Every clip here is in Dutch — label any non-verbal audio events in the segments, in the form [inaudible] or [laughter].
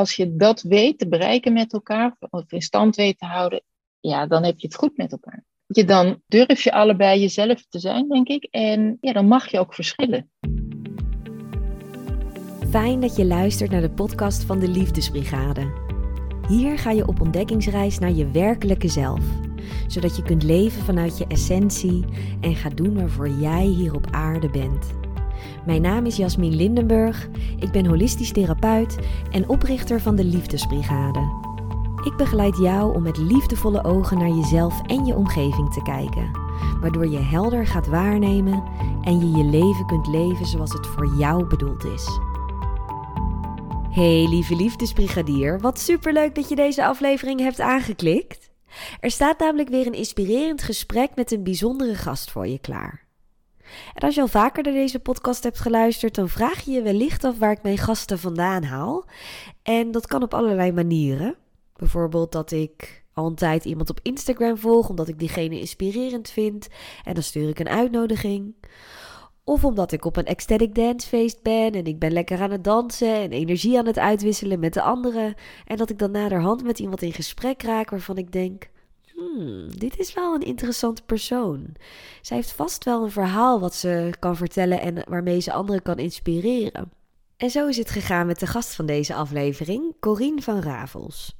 als je dat weet te bereiken met elkaar, of in stand weet te houden, ja, dan heb je het goed met elkaar. Je, dan durf je allebei jezelf te zijn, denk ik. En ja, dan mag je ook verschillen. Fijn dat je luistert naar de podcast van de Liefdesbrigade. Hier ga je op ontdekkingsreis naar je werkelijke zelf, zodat je kunt leven vanuit je essentie en gaat doen waarvoor jij hier op aarde bent. Mijn naam is Jasmin Lindenburg, ik ben holistisch therapeut en oprichter van de Liefdesbrigade. Ik begeleid jou om met liefdevolle ogen naar jezelf en je omgeving te kijken, waardoor je helder gaat waarnemen en je je leven kunt leven zoals het voor jou bedoeld is. Hey lieve liefdesbrigadier, wat superleuk dat je deze aflevering hebt aangeklikt. Er staat namelijk weer een inspirerend gesprek met een bijzondere gast voor je klaar. En als je al vaker naar deze podcast hebt geluisterd, dan vraag je je wellicht af waar ik mijn gasten vandaan haal. En dat kan op allerlei manieren. Bijvoorbeeld dat ik al een tijd iemand op Instagram volg, omdat ik diegene inspirerend vind. En dan stuur ik een uitnodiging. Of omdat ik op een ecstatic dancefeest ben en ik ben lekker aan het dansen en energie aan het uitwisselen met de anderen. En dat ik dan naderhand met iemand in gesprek raak waarvan ik denk: hmm, dit is wel een interessante persoon. Zij heeft vast wel een verhaal wat ze kan vertellen en waarmee ze anderen kan inspireren. En zo is het gegaan met de gast van deze aflevering, Corine van Ravels.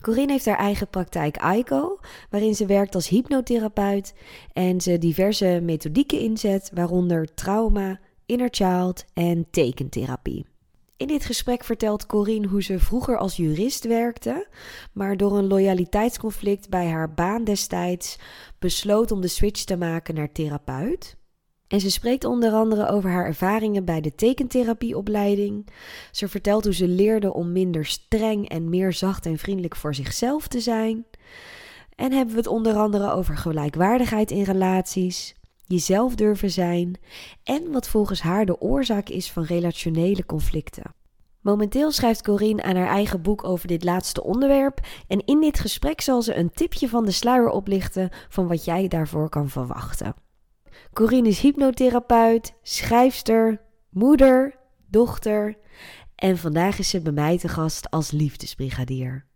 Corine heeft haar eigen praktijk AICO, waarin ze werkt als hypnotherapeut en ze diverse methodieken inzet, waaronder trauma, inner child en tekentherapie. In dit gesprek vertelt Corine hoe ze vroeger als jurist werkte, maar door een loyaliteitsconflict bij haar baan destijds besloot om de switch te maken naar therapeut. En ze spreekt onder andere over haar ervaringen bij de tekentherapieopleiding. Ze vertelt hoe ze leerde om minder streng en meer zacht en vriendelijk voor zichzelf te zijn. En hebben we het onder andere over gelijkwaardigheid in relaties, jezelf durven zijn en wat volgens haar de oorzaak is van relationele conflicten. Momenteel schrijft Corine aan haar eigen boek over dit laatste onderwerp en in dit gesprek zal ze een tipje van de sluier oplichten van wat jij daarvoor kan verwachten. Corine is hypnotherapeut, schrijfster, moeder, dochter en vandaag is ze bij mij te gast als liefdesbrigadier.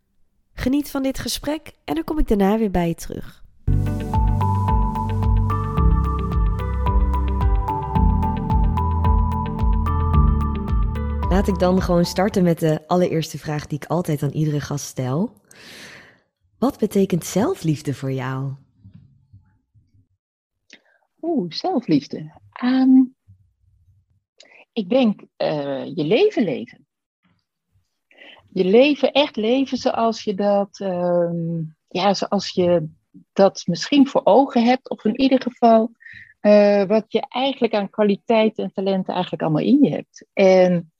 Geniet van dit gesprek en dan kom ik daarna weer bij je terug. Laat ik dan gewoon starten met de allereerste vraag die ik altijd aan iedere gast stel. Wat betekent zelfliefde voor jou? Oeh, zelfliefde. Ehm, ik denk uh, je leven leven. Je leven echt leven zoals je dat, uh, ja, zoals je dat misschien voor ogen hebt, of in ieder geval uh, wat je eigenlijk aan kwaliteiten en talenten eigenlijk allemaal in je hebt. En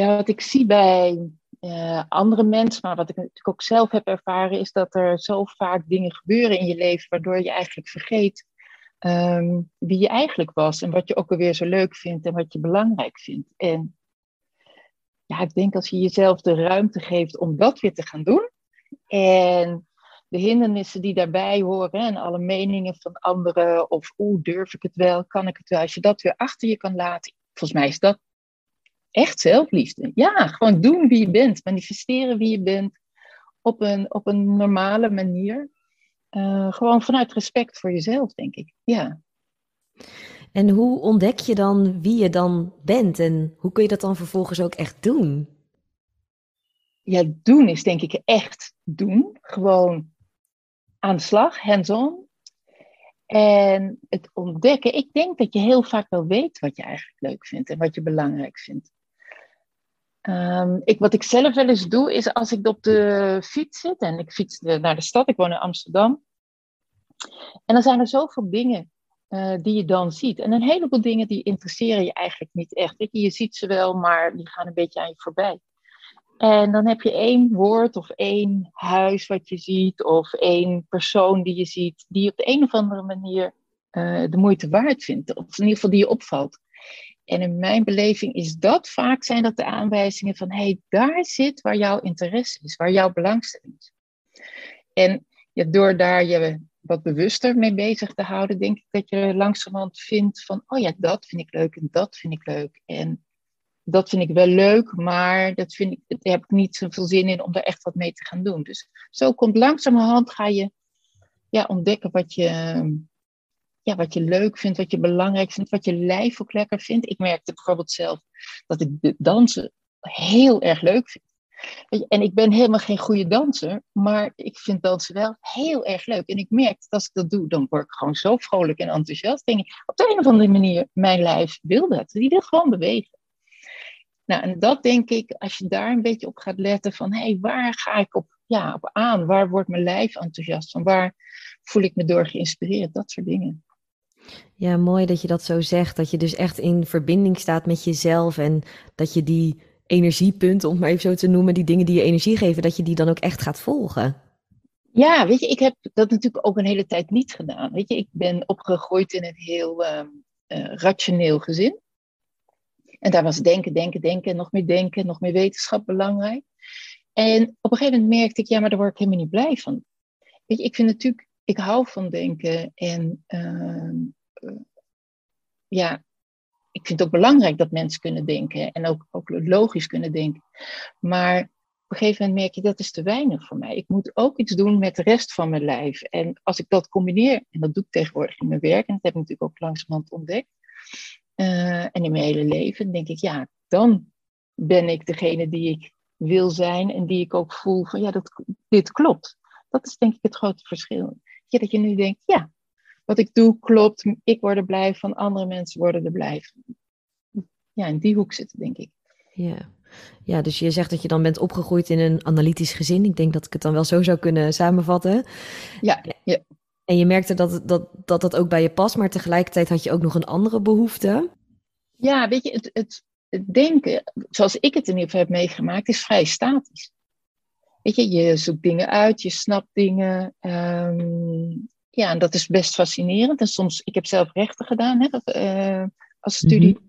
ja, wat ik zie bij uh, andere mensen, maar wat ik natuurlijk ook zelf heb ervaren, is dat er zo vaak dingen gebeuren in je leven waardoor je eigenlijk vergeet um, wie je eigenlijk was en wat je ook alweer zo leuk vindt en wat je belangrijk vindt. En ja, ik denk als je jezelf de ruimte geeft om dat weer te gaan doen en de hindernissen die daarbij horen en alle meningen van anderen of hoe durf ik het wel, kan ik het wel, als je dat weer achter je kan laten, volgens mij is dat echt zelfliefde. Ja, gewoon doen wie je bent. Manifesteren wie je bent op een, op een normale manier. Uh, gewoon vanuit respect voor jezelf, denk ik. Ja. En hoe ontdek je dan wie je dan bent en hoe kun je dat dan vervolgens ook echt doen? Ja, doen is denk ik echt doen. Gewoon aan de slag, hands-on. En het ontdekken, ik denk dat je heel vaak wel weet wat je eigenlijk leuk vindt en wat je belangrijk vindt. Um, ik, wat ik zelf wel eens doe, is als ik op de fiets zit en ik fiets naar de stad, ik woon in Amsterdam. En dan zijn er zoveel dingen uh, die je dan ziet. En een heleboel dingen die interesseren je eigenlijk niet echt. Je, je ziet ze wel, maar die gaan een beetje aan je voorbij. En dan heb je één woord of één huis wat je ziet, of één persoon die je ziet, die op de een of andere manier uh, de moeite waard vindt. Of in ieder geval die je opvalt. En in mijn beleving is dat vaak zijn dat de aanwijzingen van hé, hey, daar zit waar jouw interesse is, waar jouw belangstelling is. En door daar je wat bewuster mee bezig te houden, denk ik dat je langzamerhand vindt van oh ja, dat vind ik leuk en dat vind ik leuk. En dat vind ik wel leuk, maar dat vind ik, daar heb ik niet zoveel zin in om daar echt wat mee te gaan doen. Dus zo komt langzamerhand ga je ja, ontdekken wat je, ja, wat je leuk vindt, wat je belangrijk vindt, wat je lijf ook lekker vindt. Ik merkte bijvoorbeeld zelf dat ik dansen heel erg leuk vind. En ik ben helemaal geen goede danser, maar ik vind dansen wel heel erg leuk. En ik merk dat als ik dat doe, dan word ik gewoon zo vrolijk en enthousiast. Denk ik, op de een of andere manier, mijn lijf wil dat. Die wil gewoon bewegen. Nou, en dat denk ik, als je daar een beetje op gaat letten van, hé, hey, waar ga ik op, ja, op aan? Waar wordt mijn lijf enthousiast van? Waar voel ik me door geïnspireerd? Dat soort dingen. Ja, mooi dat je dat zo zegt. Dat je dus echt in verbinding staat met jezelf en dat je die energiepunten, om het maar even zo te noemen, die dingen die je energie geven, dat je die dan ook echt gaat volgen. Ja, weet je, ik heb dat natuurlijk ook een hele tijd niet gedaan. Weet je, ik ben opgegroeid in een heel uh, rationeel gezin. En daar was denken, denken, denken, nog meer denken, nog meer wetenschap belangrijk. En op een gegeven moment merkte ik, ja, maar daar word ik helemaal niet blij van. Weet je, ik vind natuurlijk, ik hou van denken en uh, ja, ik vind het ook belangrijk dat mensen kunnen denken en ook, ook logisch kunnen denken. Maar op een gegeven moment merk je dat is te weinig voor mij. Ik moet ook iets doen met de rest van mijn lijf. En als ik dat combineer, en dat doe ik tegenwoordig in mijn werk, en dat heb ik natuurlijk ook langzamerhand ontdekt, uh, en in mijn hele leven, denk ik, ja, dan ben ik degene die ik wil zijn en die ik ook voel van, ja, dat, dit klopt. Dat is denk ik het grote verschil. Ja, dat je nu denkt, ja, wat ik doe klopt, ik word er blij van, andere mensen worden er blij van. Ja, in die hoek zitten, denk ik. Ja. ja, dus je zegt dat je dan bent opgegroeid in een analytisch gezin. Ik denk dat ik het dan wel zo zou kunnen samenvatten. Ja, ja. En je merkte dat, dat, dat dat ook bij je past, maar tegelijkertijd had je ook nog een andere behoefte. Ja, weet je, het, het, het denken, zoals ik het in ieder geval heb meegemaakt, is vrij statisch. Weet je, je zoekt dingen uit, je snapt dingen. Um, ja, en dat is best fascinerend. En soms, ik heb zelf rechten gedaan hè, uh, als studie. Mm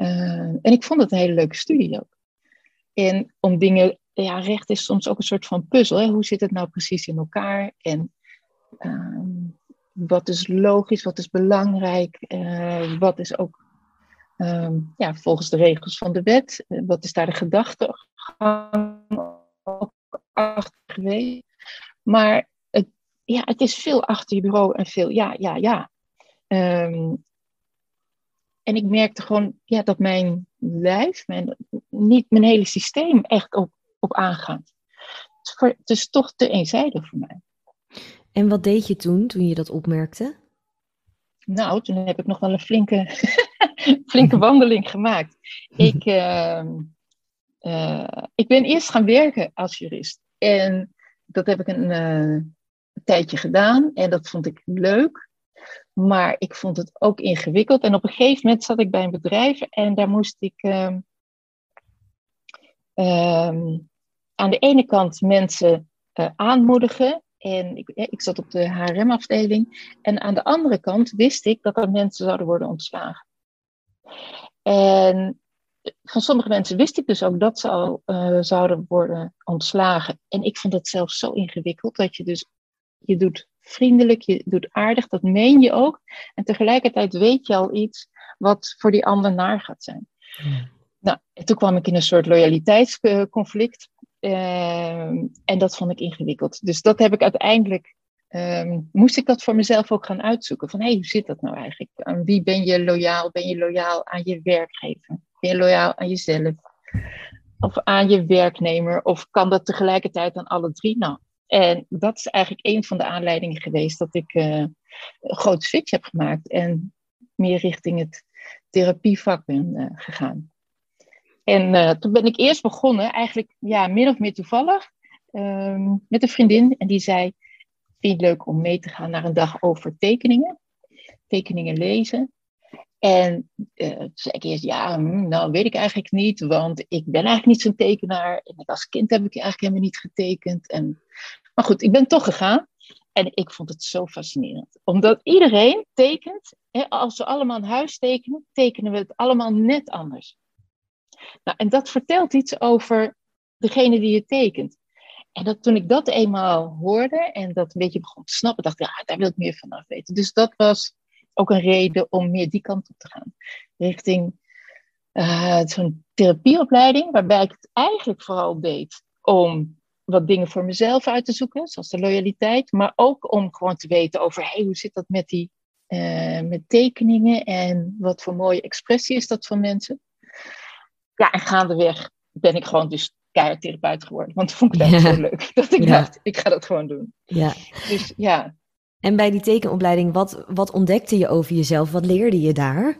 uh, en ik vond het een hele leuke studie ook. En om dingen, ja, recht is soms ook een soort van puzzel. Hè? Hoe zit het nou precies in elkaar? En uh, wat is logisch, wat is belangrijk, uh, wat is ook um, ja, volgens de regels van de wet, wat is daar de gedachtegang achter geweest. Maar ja, het is veel achter je bureau en veel ja, ja, ja. Um, en ik merkte gewoon ja, dat mijn lijf, mijn, niet mijn hele systeem echt op, op aangaat. Het is toch te eenzijdig voor mij. En wat deed je toen, toen je dat opmerkte? Nou, toen heb ik nog wel een flinke, [laughs] flinke wandeling gemaakt. Ik, uh, uh, ik ben eerst gaan werken als jurist. En dat heb ik een, uh, tijdje gedaan en dat vond ik leuk. Maar ik vond het ook ingewikkeld. En op een gegeven moment zat ik bij een bedrijf en daar moest ik um, um, aan de ene kant mensen uh, aanmoedigen. En ik, ik zat op de HRM-afdeling. En aan de andere kant wist ik dat er mensen zouden worden ontslagen. En van sommige mensen wist ik dus ook dat ze al zouden worden ontslagen. En ik vond het zelf zo ingewikkeld dat je dus je doet vriendelijk, je doet aardig, dat meen je ook. En tegelijkertijd weet je al iets wat voor die ander naar gaat zijn. Nou, en toen kwam ik in een soort loyaliteitsconflict. Uh, en dat vond ik ingewikkeld. Dus dat heb ik uiteindelijk, um, moest ik dat voor mezelf ook gaan uitzoeken. Van hé, hey, hoe zit dat nou eigenlijk? Aan wie ben je loyaal? Ben je loyaal aan je werkgever? Ben je loyaal aan jezelf? Of aan je werknemer? Of kan dat tegelijkertijd aan alle drie? Nou, en dat is eigenlijk een van de aanleidingen geweest dat ik uh, een grote switch heb gemaakt en meer richting het therapievak ben uh, gegaan. En uh, toen ben ik eerst begonnen, eigenlijk ja, min of meer toevallig, ehm, met een vriendin. En die zei, vind je het leuk om mee te gaan naar een dag over tekeningen? Tekeningen lezen. En uh, toen zei ik eerst, ja, hm, nou weet ik eigenlijk niet, want ik ben eigenlijk niet zo'n tekenaar. En als kind heb ik eigenlijk helemaal niet getekend. En, maar goed, ik ben toch gegaan. En ik vond het zo fascinerend. Omdat iedereen tekent, hè, als we allemaal een huis tekenen, tekenen we het allemaal net anders. Nou, en dat vertelt iets over degene die je tekent. En dat, toen ik dat eenmaal hoorde en dat een beetje begon te snappen, dacht ik, ja, daar wil ik meer van af weten. Dus dat was ook een reden om meer die kant op te gaan. Richting uh, zo'n therapieopleiding, waarbij ik het eigenlijk vooral deed om wat dingen voor mezelf uit te zoeken, zoals de loyaliteit, maar ook om gewoon te weten over hey, hoe zit dat met die uh, met tekeningen en wat voor mooie expressie is dat van mensen. Ja, en gaandeweg ben ik gewoon dus keihard geworden, want dat vond ik dat ja. zo leuk [laughs] dat ik dacht, ik ga dat gewoon doen. Ja. Dus ja. En bij die tekenopleiding, wat, wat ontdekte je over jezelf? Wat leerde je daar?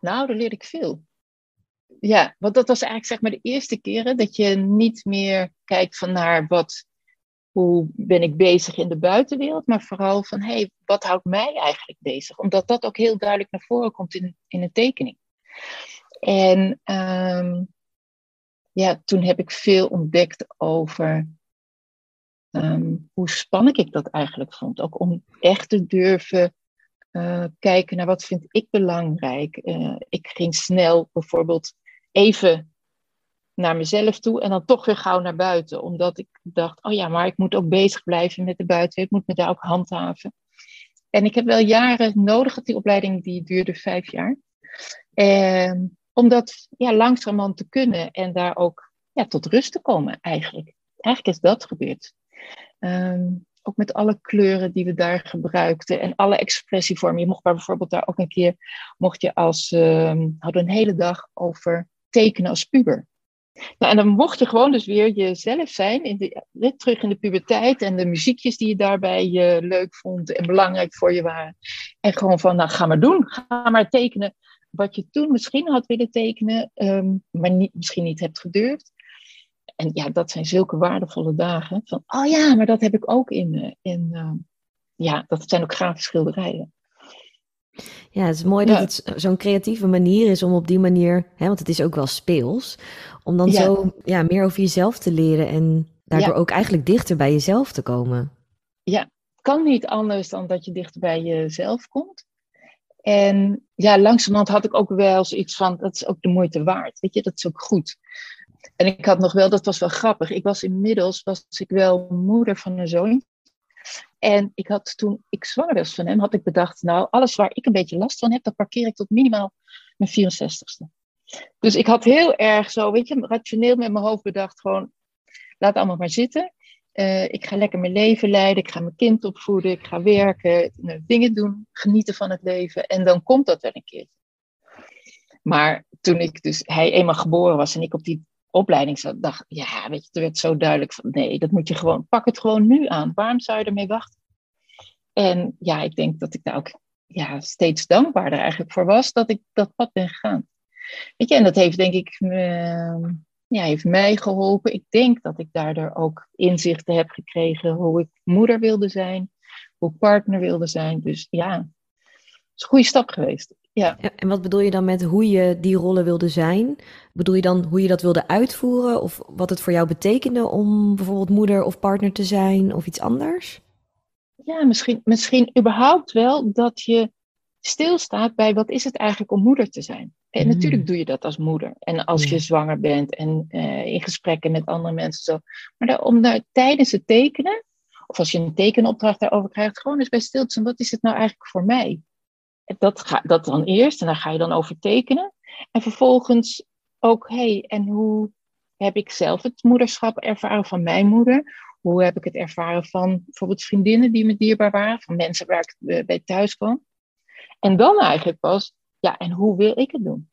Nou, daar leerde ik veel. Ja, want dat was eigenlijk zeg maar de eerste keren dat je niet meer kijkt van naar wat, hoe ben ik bezig in de buitenwereld, maar vooral van hé, hey, wat houdt mij eigenlijk bezig? Omdat dat ook heel duidelijk naar voren komt in, in een tekening. En um, ja, toen heb ik veel ontdekt over um, hoe spannend ik dat eigenlijk vond. Ook om echt te durven uh, kijken naar wat vind ik belangrijk. Uh, ik ging snel bijvoorbeeld even naar mezelf toe en dan toch weer gauw naar buiten. Omdat ik dacht, oh ja, maar ik moet ook bezig blijven met de buitenwereld. Ik moet me daar ook handhaven. En ik heb wel jaren nodig die opleiding, die duurde vijf jaar. En om dat ja, langzamerhand te kunnen en daar ook ja, tot rust te komen eigenlijk. Eigenlijk is dat gebeurd. Um, ook met alle kleuren die we daar gebruikten en alle expressievormen. Je mocht bijvoorbeeld daar ook een keer, mocht je als, um, hadden een hele dag over tekenen als puber. Nou, en dan mocht je gewoon dus weer jezelf zijn, in terug in de puberteit en de muziekjes die je daarbij uh, leuk vond en belangrijk voor je waren. En gewoon van, nou ga maar doen, ga maar tekenen wat je toen misschien had willen tekenen, um, maar misschien niet hebt gedurfd. En ja, dat zijn zulke waardevolle dagen. Van, oh ja, maar dat heb ik ook in. in uh, ja, dat zijn ook grafische schilderijen. Ja, het is mooi dat het zo'n creatieve manier is om op die manier, hè, want het is ook wel speels, om dan zo ja, meer over jezelf te leren en daardoor ook eigenlijk dichter bij jezelf te komen. Ja, het kan niet anders dan dat je dichter bij jezelf komt. En ja, langzamerhand had ik ook wel zoiets van, dat is ook de moeite waard. Weet je, dat is ook goed. En ik had nog wel, dat was wel grappig. Ik was inmiddels, was ik wel moeder van een zoon. En ik had toen ik zwanger was van hem, had ik bedacht, nou, alles waar ik een beetje last van heb, dat parkeer ik tot minimaal mijn 64ste. Dus ik had heel erg zo, weet je, rationeel met mijn hoofd bedacht, gewoon, laat allemaal maar zitten. Uh, ik ga lekker mijn leven leiden, ik ga mijn kind opvoeden, ik ga werken, dingen doen, genieten van het leven. En dan komt dat wel een keer. Maar toen ik dus, hij eenmaal geboren was en ik op die opleiding zat, dacht ja, weet je, het werd zo duidelijk van, nee, dat moet je gewoon, pak het gewoon nu aan. Waarom zou je ermee wachten? En ja, ik denk dat ik daar ook ja, steeds dankbaarder eigenlijk voor was dat ik dat pad ben gegaan. Weet je, en dat heeft denk ik ja, heeft mij geholpen. Ik denk dat ik daardoor ook inzichten heb gekregen hoe ik moeder wilde zijn, hoe partner wilde zijn. Dus ja, is een goede stap geweest. Ja. En wat bedoel je dan met hoe je die rollen wilde zijn? Bedoel je dan hoe je dat wilde uitvoeren? Of wat het voor jou betekende om bijvoorbeeld moeder of partner te zijn of iets anders? Ja, misschien, misschien überhaupt wel dat je stilstaat bij wat is het eigenlijk om moeder te zijn. En mm. natuurlijk doe je dat als moeder. En als je zwanger bent en uh, in gesprekken met andere mensen zo. Maar om daar tijdens het tekenen, of als je een tekenopdracht daarover krijgt, gewoon eens bij stil te staan. Wat is het nou eigenlijk voor mij? Dat, ga, dat dan eerst en daar ga je dan over tekenen. En vervolgens ook, hé, hey, en hoe heb ik zelf het moederschap ervaren van mijn moeder? Hoe heb ik het ervaren van bijvoorbeeld vriendinnen die me dierbaar waren, van mensen waar ik eh, bij thuis kwam? En dan eigenlijk pas, ja, en hoe wil ik het doen?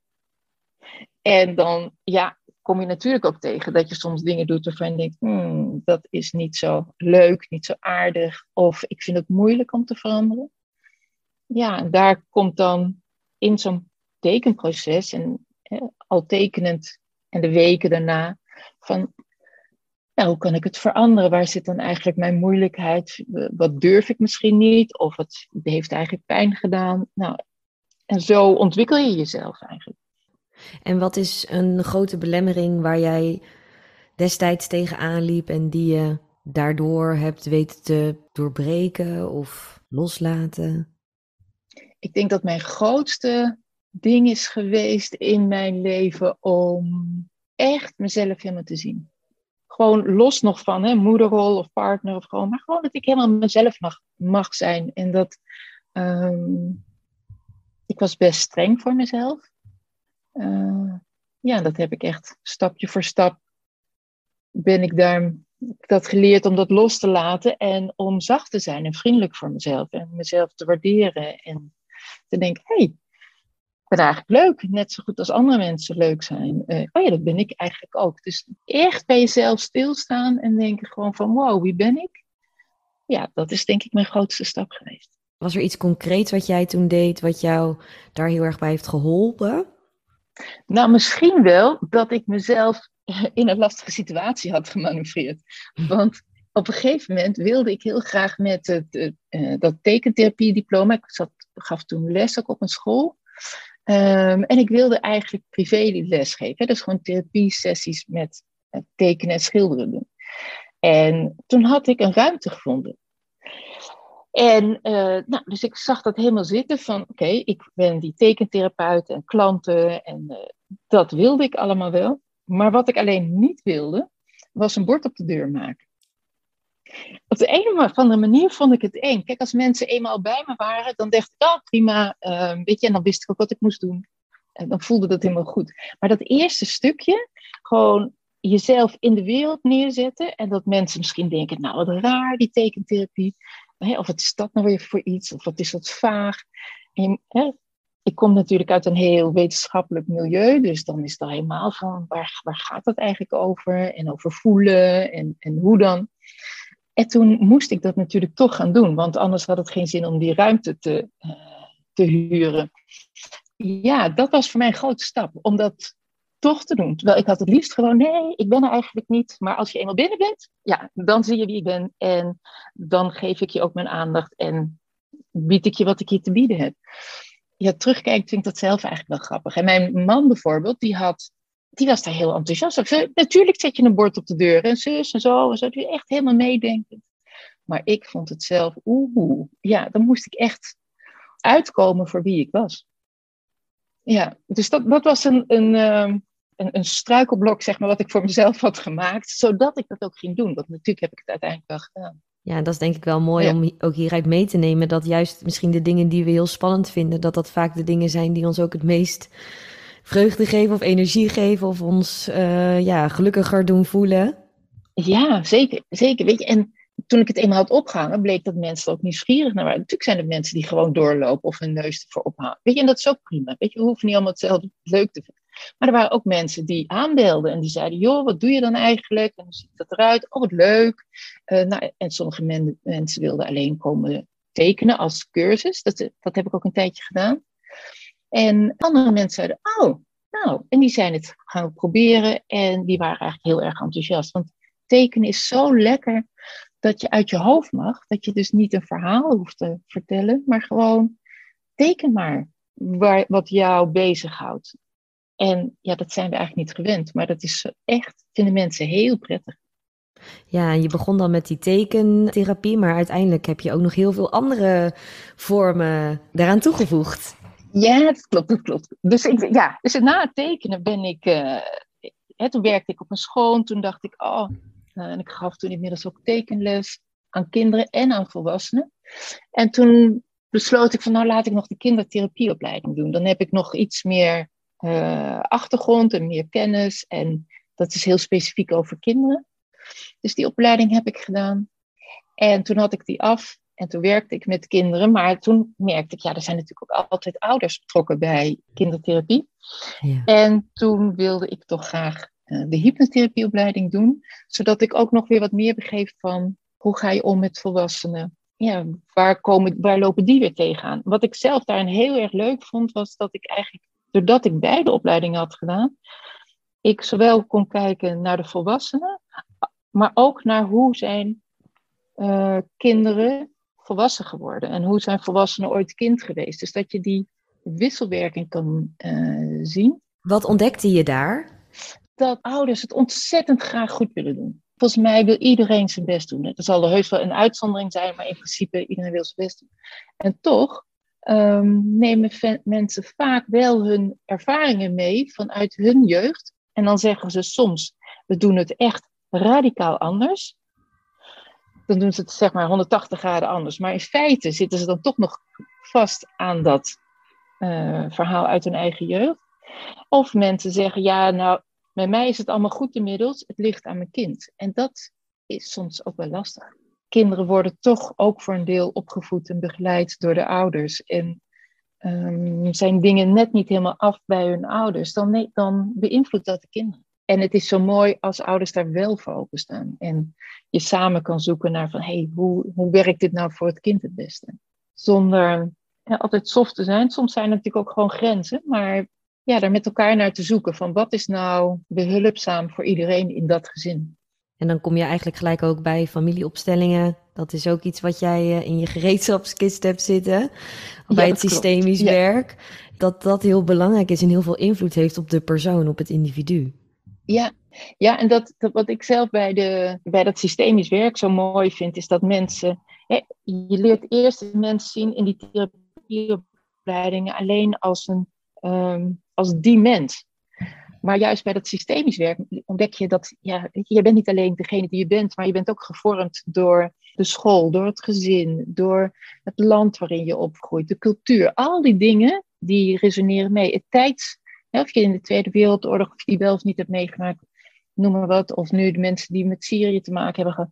En dan, ja, kom je natuurlijk ook tegen dat je soms dingen doet waarvan je denkt, hmm, dat is niet zo leuk, niet zo aardig, of ik vind het moeilijk om te veranderen. Ja, daar komt dan in zo'n tekenproces, en al tekenend en de weken daarna, van ja, hoe kan ik het veranderen? Waar zit dan eigenlijk mijn moeilijkheid? Wat durf ik misschien niet? Of het heeft eigenlijk pijn gedaan? Nou, en zo ontwikkel je jezelf eigenlijk. En wat is een grote belemmering waar jij destijds tegenaan liep en die je daardoor hebt weten te doorbreken of loslaten? Ik denk dat mijn grootste ding is geweest in mijn leven om echt mezelf helemaal te zien. Gewoon los nog van hè, moederrol of partner of gewoon, maar gewoon dat ik helemaal mezelf mag, mag zijn. En dat um, ik was best streng voor mezelf. eh, ja, dat heb ik echt stapje voor stap. Ben ik daar dat geleerd om dat los te laten en om zacht te zijn en vriendelijk voor mezelf en mezelf te waarderen en te denken, hé, hey, ik ben eigenlijk leuk, net zo goed als andere mensen leuk zijn. Uh, oh ja, dat ben ik eigenlijk ook. Dus echt bij jezelf stilstaan en denken gewoon van, wow, wie ben ik? Ja, dat is denk ik mijn grootste stap geweest. Was er iets concreets wat jij toen deed, wat jou daar heel erg bij heeft geholpen? Nou, misschien wel dat ik mezelf in een lastige situatie had gemanoeuvreerd. Want op een gegeven moment wilde ik heel graag met het, uh, dat tekentherapie-diploma. Ik zat, gaf toen les ook op een school. Um, en ik wilde eigenlijk privé les geven. Dus gewoon therapie-sessies met tekenen en schilderen doen. En toen had ik een ruimte gevonden. En uh, nou, dus ik zag dat helemaal zitten van, oké, ik ben die tekentherapeut en klanten en uh, dat wilde ik allemaal wel. Maar wat ik alleen niet wilde, was een bord op de deur maken. Op de een of andere manier vond ik het eng. Kijk, als mensen eenmaal bij me waren, dan dacht ik, oh prima, uh, weet je, en dan wist ik ook wat ik moest doen. En dan voelde dat helemaal goed. Maar dat eerste stukje, gewoon jezelf in de wereld neerzetten en dat mensen misschien denken, nou wat raar, die tekentherapie. Of wat is dat nou weer voor iets? Of wat is dat vaag? En, ik kom natuurlijk uit een heel wetenschappelijk milieu, dus dan is het helemaal van waar, waar gaat het eigenlijk over? En over voelen en, en hoe dan? En toen moest ik dat natuurlijk toch gaan doen, want anders had het geen zin om die ruimte te, uh, te huren. Ja, dat was voor mij een grote stap, om dat toch te doen. Terwijl ik had het liefst gewoon, nee, ik ben er eigenlijk niet. Maar als je eenmaal binnen bent, ja, dan zie je wie ik ben. En dan geef ik je ook mijn aandacht en bied ik je wat ik je te bieden heb. Ja, terugkijkt vind ik dat zelf eigenlijk wel grappig. En mijn man bijvoorbeeld, die had die was daar heel enthousiast over. Natuurlijk zet je een bord op de deur en zus en zo. En zo. Die echt helemaal meedenken. Maar ik vond het zelf, oeh, ja, dan moest ik echt uitkomen voor wie ik was. Ja, dus dat, dat was een, een, ehm, een, een struikelblok, zeg maar, wat ik voor mezelf had gemaakt, zodat ik dat ook ging doen. Want natuurlijk heb ik het uiteindelijk wel gedaan. Ja, dat is denk ik wel mooi om ook hieruit mee te nemen. Dat juist misschien de dingen die we heel spannend vinden, dat dat vaak de dingen zijn die ons ook het meest vreugde geven of energie geven of ons uh, ja, gelukkiger doen voelen. Ja, zeker. zeker. Weet je, en toen ik het eenmaal had opgehangen, bleek dat mensen ook nieuwsgierig naar waren. Natuurlijk zijn er mensen die gewoon doorlopen of hun neus ervoor ophangen. Weet je, en dat is ook prima. Weet je, we hoeven niet allemaal hetzelfde leuk te vinden. Maar er waren ook mensen die aanbelden en die zeiden: Joh, wat doe je dan eigenlijk? En hoe ziet dat eruit? Oh, wat leuk. Uh, nou, en sommige men, mensen wilden alleen komen tekenen als cursus. Dat, dat heb ik ook een tijdje gedaan. En andere mensen zeiden: Oh, nou, en die zijn het gaan proberen en die waren eigenlijk heel erg enthousiast. Want tekenen is zo lekker dat je uit je hoofd mag. Dat je dus niet een verhaal hoeft te vertellen, maar gewoon teken maar waar, wat jou bezighoudt. En ja, dat zijn we eigenlijk niet gewend, maar dat is echt, vinden mensen heel prettig. Ja, je begon dan met die tekentherapie, maar uiteindelijk heb je ook nog heel veel andere vormen daaraan toegevoegd. Ja, dat klopt, dat klopt. Dus, ik, ja, dus na het tekenen ben ik, uh, hè, toen werkte ik op een school, toen dacht ik, oh, uh, en ik gaf toen inmiddels ook tekenles aan kinderen en aan volwassenen. En toen besloot ik van, nou laat ik nog de kindertherapieopleiding doen. Dan heb ik nog iets meer uh, achtergrond en meer kennis. En dat is heel specifiek over kinderen. Dus die opleiding heb ik gedaan. En toen had ik die af en toen werkte ik met kinderen. Maar toen merkte ik, ja, er zijn natuurlijk ook altijd ouders betrokken bij kindertherapie. Ja. En toen wilde ik toch graag uh, de hypnotherapieopleiding doen. Zodat ik ook nog weer wat meer begreep van hoe ga je om met volwassenen. Ja, waar, komen, waar lopen die weer tegenaan? Wat ik zelf daarin heel erg leuk vond, was dat ik eigenlijk doordat ik beide opleidingen had gedaan, ik zowel kon kijken naar de volwassenen, maar ook naar hoe zijn uh, kinderen volwassen geworden en hoe zijn volwassenen ooit kind geweest. Dus dat je die wisselwerking kan uh, zien. Wat ontdekte je daar? Dat ouders het ontzettend graag goed willen doen. Volgens mij wil iedereen zijn best doen. Er zal er heus wel een uitzondering zijn, maar in principe iedereen wil zijn best doen. En toch um, nemen mensen vaak wel hun ervaringen mee vanuit hun jeugd. En dan zeggen ze soms, we doen het echt radicaal anders. Dan doen ze het zeg maar 180 graden anders. Maar in feite zitten ze dan toch nog vast aan dat uh, verhaal uit hun eigen jeugd. Of mensen zeggen, ja, nou, met mij is het allemaal goed inmiddels, het ligt aan mijn kind. En dat is soms ook wel lastig. Kinderen worden toch ook voor een deel opgevoed en begeleid door de ouders. En um, zijn dingen net niet helemaal af bij hun ouders, dan, dan beïnvloedt dat de kinderen. En het is zo mooi als ouders daar wel voor openstaan. En je samen kan zoeken naar van, hey, hoe, hoe werkt dit nou voor het kind het beste? Zonder ja, altijd soft te zijn. Soms zijn er natuurlijk ook gewoon grenzen. Maar ja, daar met elkaar naar te zoeken van wat is nou behulpzaam voor iedereen in dat gezin. En dan kom je eigenlijk gelijk ook bij familieopstellingen. Dat is ook iets wat jij eh, in je gereedschapskist hebt zitten. Bij het systemisch werk. Dat dat heel belangrijk is en heel veel invloed heeft op de persoon, op het individu. Ja, ja en dat, dat wat ik zelf bij, de, bij dat systemisch werk zo mooi vind, is dat mensen. Hè, je leert eerst de mensen zien in die therapieopleidingen alleen als, een, um, als die mens. Maar juist bij dat systemisch werk ontdek je dat ja, je bent niet alleen degene die je bent, maar je bent ook gevormd door de school, door het gezin, door het land waarin je opgroeit, de cultuur. Al die dingen die resoneren mee. Het tijds, of je in de Tweede Wereldoorlog, of die wel of niet hebt meegemaakt, noem maar wat, of nu de mensen die met Syrië te maken hebben gehad.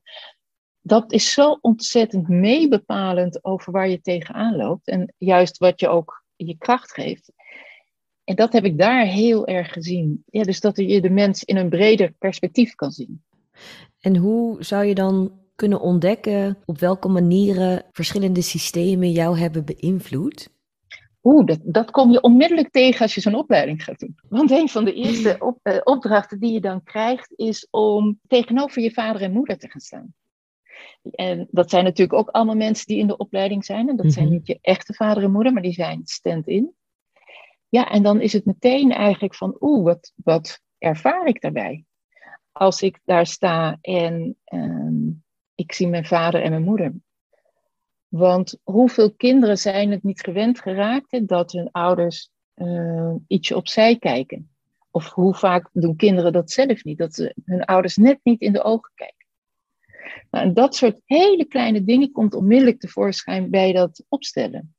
Dat is zo ontzettend meebepalend over waar je tegenaan loopt en juist wat je ook je kracht geeft. En dat heb ik daar heel erg gezien. Ja, dus dat je de mens in een breder perspectief kan zien. En hoe zou je dan kunnen ontdekken op welke manieren verschillende systemen jou hebben beïnvloed? Oeh, dat, dat kom je onmiddellijk tegen als je zo'n opleiding gaat doen. Want een van de eerste op, uh, opdrachten die je dan krijgt, is om tegenover je vader en moeder te gaan staan. En dat zijn natuurlijk ook allemaal mensen die in de opleiding zijn. En dat zijn mhm. niet je echte vader en moeder, maar die zijn stand-in. Ja, en dan is het meteen eigenlijk van, oeh, wat, wat ervaar ik daarbij? Als ik daar sta en ehm, ik zie mijn vader en mijn moeder. Want hoeveel kinderen zijn het niet gewend geraakt dat hun ouders uh, ietsje opzij kijken? Of hoe vaak doen kinderen dat zelf niet, dat ze hun ouders net niet in de ogen kijken? Nou, dat soort hele kleine dingen komt onmiddellijk tevoorschijn bij dat opstellen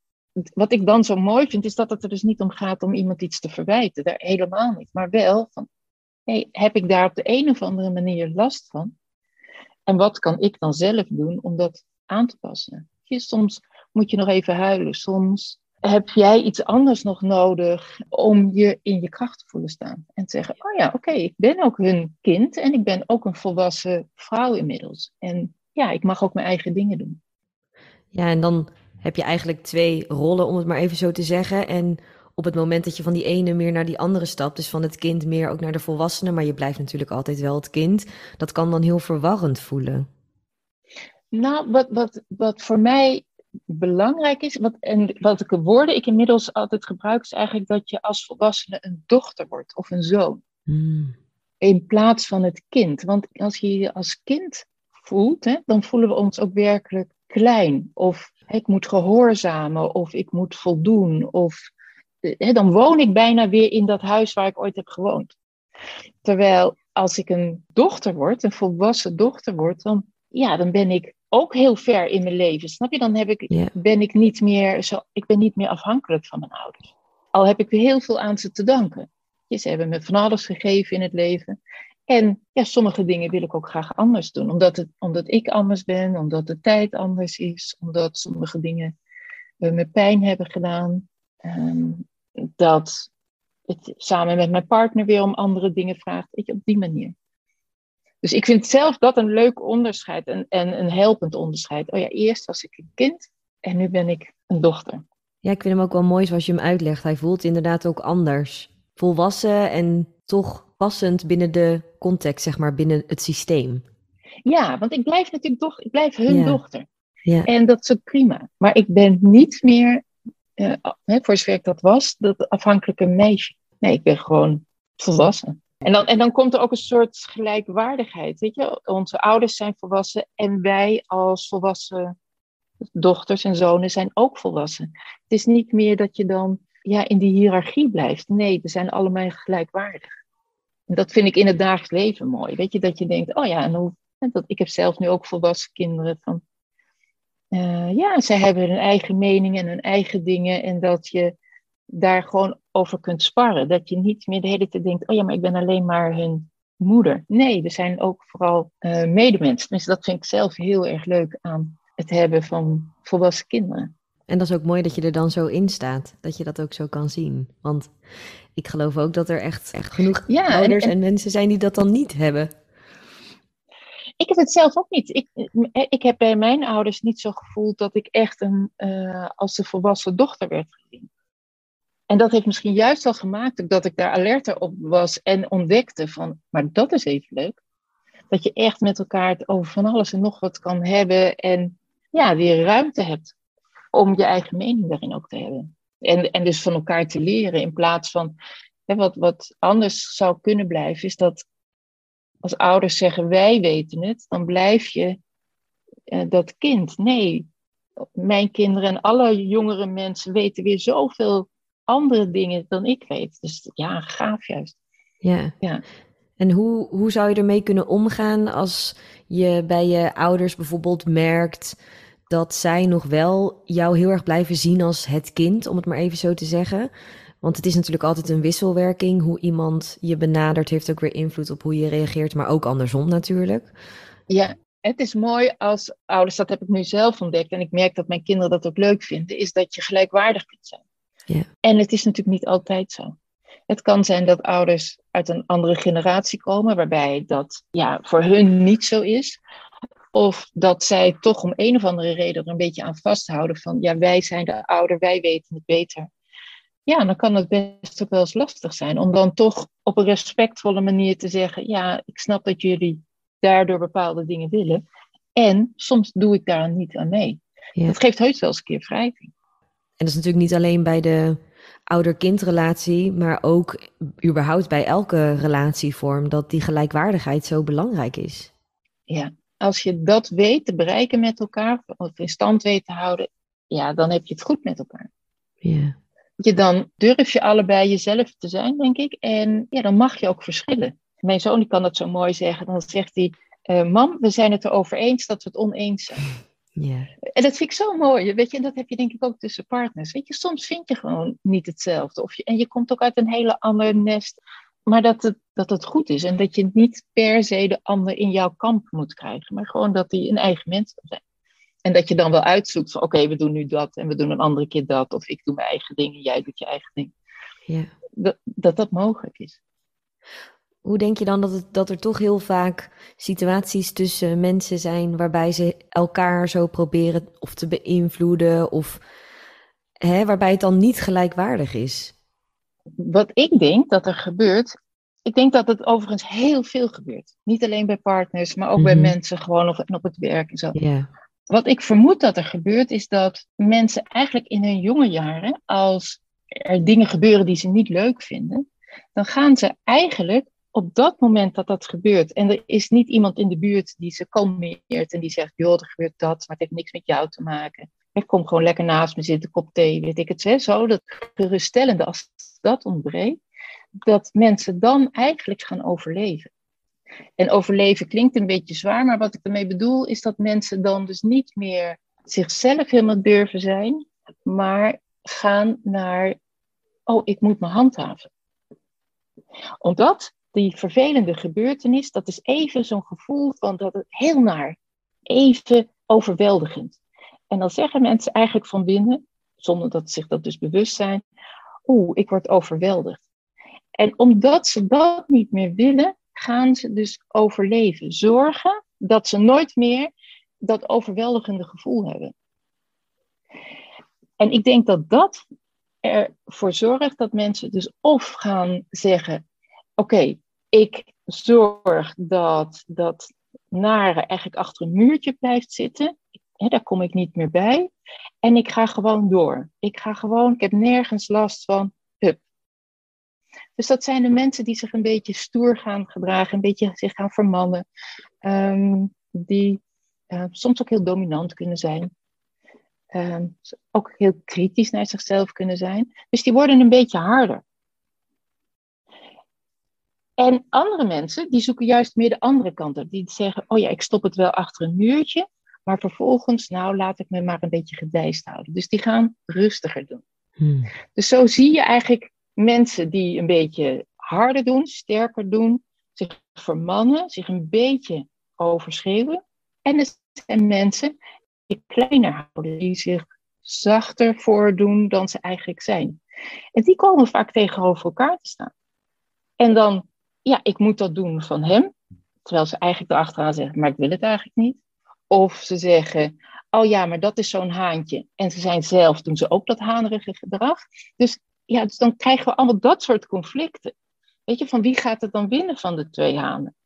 wat ik dan zo mooi vind, is dat het er dus niet om gaat om iemand iets te verwijten. Daar helemaal niet. Maar wel van, heb ik daar op de een of andere manier last van? En wat kan ik dan zelf doen om dat aan te passen? Soms moet je nog even huilen. Soms heb jij iets anders nog nodig om je in je kracht te voelen staan. En te zeggen, oh ja, oké, ik ben ook hun kind en ik ben ook een volwassen vrouw inmiddels. En ja, ik mag ook mijn eigen dingen doen. Ja, en dan heb je eigenlijk twee rollen, om het maar even zo te zeggen. En op het moment dat je van die ene meer naar die andere stapt, dus van het kind meer ook naar de volwassene, maar je blijft natuurlijk altijd wel het kind, dat kan dan heel verwarrend voelen. Nou, wat, wat, wat voor mij belangrijk is, wat, en wat ik woorden ik inmiddels altijd gebruik, is eigenlijk dat je als volwassene een dochter wordt of een zoon. Hmm. In plaats van het kind. Want als je je als kind voelt, hè, dan voelen we ons ook werkelijk klein. Of ik moet gehoorzamen of ik moet voldoen. Of hè, dan woon ik bijna weer in dat huis waar ik ooit heb gewoond. Terwijl als ik een dochter word, een volwassen dochter word, dan, ja, dan ben ik ook heel ver in mijn leven. Snap je? Dan heb ik, ben ik niet meer zo, ik ben niet meer afhankelijk van mijn ouders. Al heb ik heel veel aan ze te danken. Ze hebben me van alles gegeven in het leven. En ja, sommige dingen wil ik ook graag anders doen. Omdat, het, omdat ik anders ben, omdat de tijd anders is, omdat sommige dingen uh, me pijn hebben gedaan. Ehm, dat het samen met mijn partner weer om andere dingen vraagt. Weet je, op die manier. Dus ik vind zelf dat een leuk onderscheid en, en een helpend onderscheid. Oh ja, eerst was ik een kind en nu ben ik een dochter. Ja, ik vind hem ook wel mooi zoals je hem uitlegt. Hij voelt inderdaad ook anders. Volwassen en toch passend binnen de context, zeg maar, binnen het systeem. Ja, want ik blijf natuurlijk toch, ik blijf hun dochter. Ja. En dat is ook prima. Maar ik ben niet meer, uh, voor zover ik dat was, dat afhankelijke meisje. Nee, ik ben gewoon volwassen. En dan, en dan komt er ook een soort gelijkwaardigheid. Weet je? Onze ouders zijn volwassen en wij als volwassen dochters en zonen zijn ook volwassen. Het is niet meer dat je dan ja, in die hiërarchie blijft. Nee, we zijn allemaal gelijkwaardig. En dat vind ik in het dagelijks leven mooi. Weet je, dat je denkt, oh ja, en hoe, ik heb zelf nu ook volwassen kinderen van, uh, ja, zij hebben hun eigen mening en hun eigen dingen. En dat je daar gewoon over kunt sparren. Dat je niet meer de hele tijd denkt, oh ja, maar ik ben alleen maar hun moeder. Nee, we zijn ook vooral uh, medemensen. Dus dat vind ik zelf heel erg leuk aan het hebben van volwassen kinderen. En dat is ook mooi dat je er dan zo in staat, dat je dat ook zo kan zien. Want ik geloof ook dat er echt, echt genoeg ouders en, mensen zijn die dat dan niet hebben. Ik heb het zelf ook niet. Ik, ik heb bij mijn ouders niet zo gevoeld dat ik echt een, uh, als een volwassen dochter werd gezien. En dat heeft misschien juist al gemaakt dat ik daar alerter op was en ontdekte van, maar dat is even leuk. Dat je echt met elkaar het over van alles en nog wat kan hebben en ja, weer ruimte hebt om je eigen mening daarin ook te hebben. En, en dus van elkaar te leren in plaats van, hè, wat, wat anders zou kunnen blijven, is dat als ouders zeggen wij weten het, dan blijf je uh, dat kind. Nee, mijn kinderen en alle jongere mensen weten weer zoveel andere dingen dan ik weet. Dus ja, gaaf juist. Ja. ja. En hoe, hoe zou je ermee kunnen omgaan als je bij je ouders bijvoorbeeld merkt dat zij nog wel jou heel erg blijven zien als het kind, om het maar even zo te zeggen? Want het is natuurlijk altijd een wisselwerking. Hoe iemand je benadert heeft ook weer invloed op hoe je reageert, maar ook andersom natuurlijk. Ja, het is mooi als ouders, dat heb ik nu zelf ontdekt en ik merk dat mijn kinderen dat ook leuk vinden, is dat je gelijkwaardig kunt zijn. En het is natuurlijk niet altijd zo. Het kan zijn dat ouders uit een andere generatie komen, waarbij dat ja, voor hun niet zo is. Of dat zij toch om een of andere reden er een beetje aan vasthouden van, ja, wij zijn de ouder, wij weten het beter. Ja, dan kan het best ook wel eens lastig zijn om dan toch op een respectvolle manier te zeggen, ja, ik snap dat jullie daardoor bepaalde dingen willen. En soms doe ik daar niet aan mee. Dat geeft heus wel eens een keer wrijving. En dat is natuurlijk niet alleen bij de ouder-kindrelatie, maar ook überhaupt bij elke relatievorm, dat die gelijkwaardigheid zo belangrijk is. Ja, als je dat weet te bereiken met elkaar, of in stand weet te houden, ja, dan heb je het goed met elkaar. Ja. Je dan durf je allebei jezelf te zijn, denk ik. En ja, dan mag je ook verschillen. Mijn zoon die kan dat zo mooi zeggen. Dan zegt hij, uh, mam, we zijn het erover eens dat we het oneens zijn. Ja. En dat vind ik zo mooi. Weet je, en dat heb je denk ik ook tussen partners. Weet je, soms vind je gewoon niet hetzelfde. Of je, en je komt ook uit een hele ander nest. Maar dat het, dat het goed is. En dat je niet per se de ander in jouw kamp moet krijgen. Maar gewoon dat hij een eigen mens kan zijn. En dat je dan wel uitzoekt van oké, we doen nu dat en we doen een andere keer dat. Of ik doe mijn eigen dingen, jij doet je eigen ding. Ja. Dat, dat dat mogelijk is. Hoe denk je dan dat, het, dat er toch heel vaak situaties tussen mensen zijn waarbij ze elkaar zo proberen of te beïnvloeden of hè, waarbij het dan niet gelijkwaardig is? Wat ik denk dat er gebeurt, ik denk dat het overigens heel veel gebeurt. Niet alleen bij partners, maar ook bij mhm. mensen gewoon of, op het werk en zo. Wat ik vermoed dat er gebeurt, is dat mensen eigenlijk in hun jonge jaren, als er dingen gebeuren die ze niet leuk vinden, dan gaan ze eigenlijk op dat moment dat dat gebeurt, en er is niet iemand in de buurt die ze kalmeert en die zegt, joh, er gebeurt dat, maar het heeft niks met jou te maken. Ik kom gewoon lekker naast me zitten, kop thee, weet ik het, hè, zo, dat geruststellende, als dat ontbreekt, dat mensen dan eigenlijk gaan overleven. En overleven klinkt een beetje zwaar, maar wat ik ermee bedoel is dat mensen dan dus niet meer zichzelf helemaal durven zijn, maar gaan naar, oh, ik moet me handhaven. Omdat die vervelende gebeurtenis, dat is even zo'n gevoel van dat het heel naar, even overweldigend. En dan zeggen mensen eigenlijk van binnen, zonder dat ze zich dat dus bewust zijn, oeh, ik word overweldigd. En omdat ze dat niet meer willen, gaan ze dus overleven. Zorgen dat ze nooit meer dat overweldigende gevoel hebben. En ik denk dat dat ervoor zorgt dat mensen dus of gaan zeggen: Oké, ik zorg dat dat nare eigenlijk achter een muurtje blijft zitten. daar kom ik niet meer bij. En ik ga gewoon door. Ik ga gewoon, ik heb nergens last van. Hup. Dus dat zijn de mensen die zich een beetje stoer gaan gedragen, een beetje zich gaan vermannen. Ehm, die uh, soms ook heel dominant kunnen zijn. Ehm, ook heel kritisch naar zichzelf kunnen zijn. Dus die worden een beetje harder. En andere mensen, die zoeken juist meer de andere kant op. Die zeggen, oh ja, ik stop het wel achter een muurtje. Maar vervolgens, nou, laat ik me maar een beetje gedijst houden. Dus die gaan rustiger doen. Hmm. Dus zo zie je eigenlijk mensen die een beetje harder doen, sterker doen, zich vermannen, zich een beetje overschreeuwen. En er zijn mensen die kleiner houden, die zich zachter voordoen dan ze eigenlijk zijn. En die komen vaak tegenover elkaar te staan. En dan, ja, ik moet dat doen van hem. Terwijl ze eigenlijk erachteraan zeggen, maar ik wil het eigenlijk niet. Of ze zeggen, oh ja, maar dat is zo'n haantje. En ze zijn zelf, doen ze ook dat hanerige gedrag. Dus ja, dus dan krijgen we allemaal dat soort conflicten. Weet je, van wie gaat het dan winnen van de twee hanen?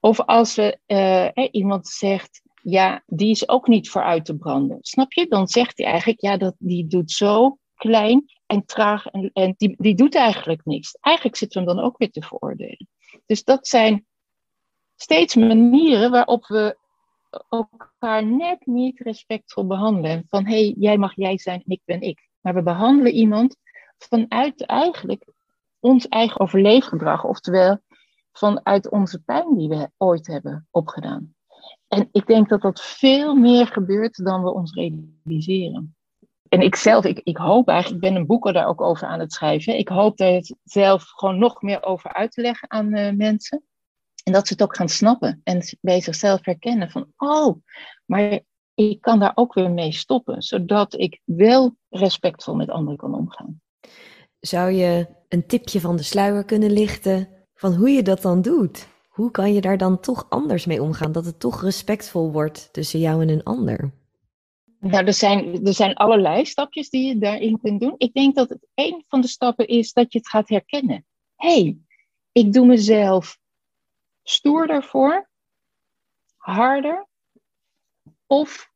Of als we, uh, iemand zegt, ja, die is ook niet voor uit te branden. Snap je? Dan zegt hij eigenlijk, ja, dat, die doet zo klein en traag en, en die, die doet eigenlijk niks. Eigenlijk zitten we hem dan ook weer te veroordelen. Dus dat zijn steeds manieren waarop we elkaar net niet respectvol behandelen. Van hé, hey, jij mag jij zijn en ik ben ik. Maar we behandelen iemand vanuit eigenlijk ons eigen overleefgedrag. Oftewel vanuit onze pijn die we ooit hebben opgedaan. En ik denk dat dat veel meer gebeurt dan we ons realiseren. En ik zelf, ik, ik hoop eigenlijk, ik ben een boek daar ook over aan het schrijven. Ik hoop daar zelf gewoon nog meer over uit te leggen aan uh, mensen. En dat ze het ook gaan snappen en bij zichzelf herkennen van, oh, maar ik kan daar ook weer mee stoppen, zodat ik wel respectvol met anderen kan omgaan. Zou je een tipje van de sluier kunnen lichten van hoe je dat dan doet? Hoe kan je daar dan toch anders mee omgaan, dat het toch respectvol wordt tussen jou en een ander? Nou, er zijn, er zijn allerlei stapjes die je daarin kunt doen. Ik denk dat het een van de stappen is dat je het gaat herkennen. Hé, hey, ik doe mezelf stoerder voor, harder. Of,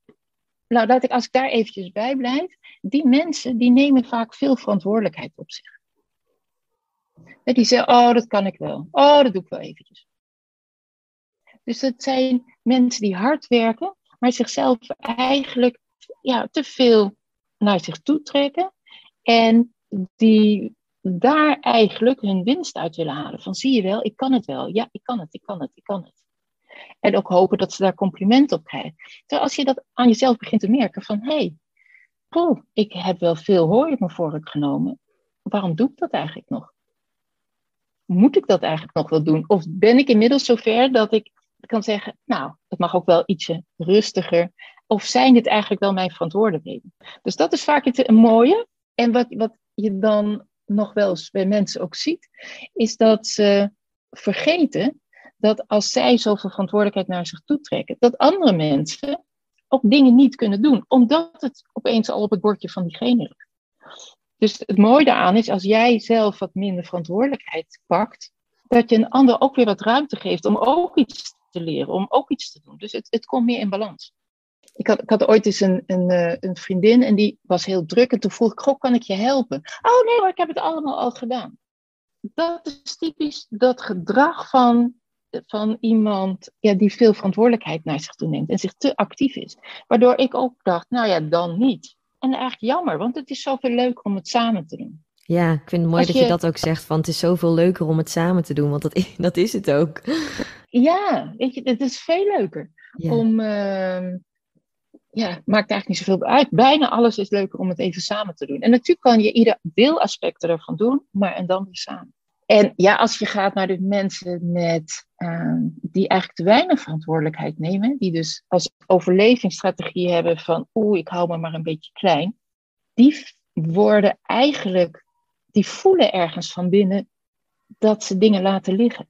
nou laat ik, als ik daar eventjes bij blijf, die mensen die nemen vaak veel verantwoordelijkheid op zich. Die zeggen, oh dat kan ik wel, oh dat doe ik wel eventjes. Dus dat zijn mensen die hard werken, maar zichzelf eigenlijk ja, te veel naar zich toe trekken. En die daar eigenlijk hun winst uit willen halen. Van zie je wel, ik kan het wel. Ja, ik kan het, ik kan het, ik kan het. En ook hopen dat ze daar compliment op krijgen. Terwijl als je dat aan jezelf begint te merken van hé, hey, ik heb wel veel hooi op mijn vork genomen. Waarom doe ik dat eigenlijk nog? Moet ik dat eigenlijk nog wel doen? Of ben ik inmiddels zover dat ik kan zeggen, nou, het mag ook wel ietsje rustiger. Of zijn dit eigenlijk wel mijn verantwoordelijkheden? Dus dat is vaak het mooie. En wat, wat je dan nog wel eens bij mensen ook ziet, is dat ze vergeten dat als zij zoveel verantwoordelijkheid naar zich toe trekken, dat andere mensen ook dingen niet kunnen doen, omdat het opeens al op het bordje van diegene ligt. Dus het mooie daaraan is, als jij zelf wat minder verantwoordelijkheid pakt, dat je een ander ook weer wat ruimte geeft om ook iets te leren, om ook iets te doen. Dus het, het komt meer in balans. Ik had, ik had ooit eens een, een, eh, een vriendin en die was heel druk. En toen vroeg ik, goh, kan ik je helpen? Oh nee hoor, ik heb het allemaal al gedaan. Dat is typisch dat gedrag van, van iemand ja, die veel verantwoordelijkheid naar zich toe neemt en zich te actief is. Waardoor ik ook dacht, nou ja, dan niet. En eigenlijk jammer, want het is zoveel leuker om het samen te doen. Ja, ik vind het mooi dat je... dat ook zegt, van het is zoveel leuker om het samen te doen, want dat, dat is het ook. Ja, weet je, het is veel leuker om, uh, ja, maakt eigenlijk niet zoveel uit. Bijna alles is leuker om het even samen te doen. En natuurlijk kan je ieder deelaspect ervan doen, maar en dan weer samen. En ja, als je gaat naar de mensen met, uh, die eigenlijk te weinig verantwoordelijkheid nemen, die dus als overlevingsstrategie hebben van oeh, ik hou me maar een beetje klein, die worden eigenlijk, die voelen ergens van binnen dat ze dingen laten liggen.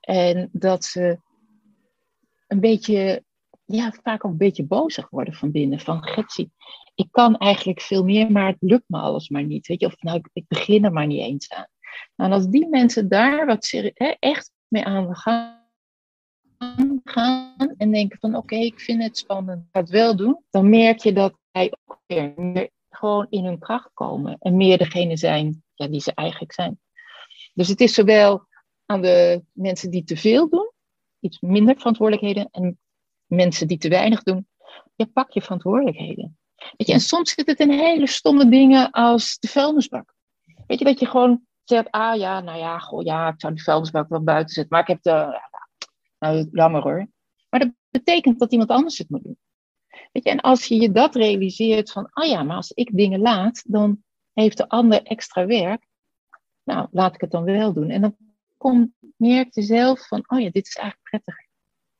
En dat ze een beetje ja, vaak ook een beetje bozig worden van binnen. Van, Getsie, ik kan eigenlijk veel meer, maar het lukt me alles maar niet. Weet je, of nou, ik, begin er maar niet eens aan. Nou, en als die mensen daar wat hè, echt mee aan gaan, gaan en denken van, oké, ik vind het spannend, ik ga het wel doen. Dan merk je dat zij ook weer meer gewoon in hun kracht komen. En meer degene zijn ja, die ze eigenlijk zijn. Dus het is zowel aan de mensen die te veel doen, iets minder verantwoordelijkheden, en mensen die te weinig doen, ja, pak je verantwoordelijkheden. Weet je, en soms zit het in hele stomme dingen als de vuilnisbak. Weet je, dat je gewoon zegt, ah ja, nou ja, goh, ja, ik zou die vuilnisbak wel buiten zetten, maar ik heb de, ja, nou, jammer hoor. Maar dat betekent dat iemand anders het moet doen. Weet je, en als je je dat realiseert van, oh ja, maar als ik dingen laat, dan heeft de ander extra werk. Nou, laat ik het dan wel doen. En dan komt, merk je zelf van, oh ja, dit is eigenlijk prettiger.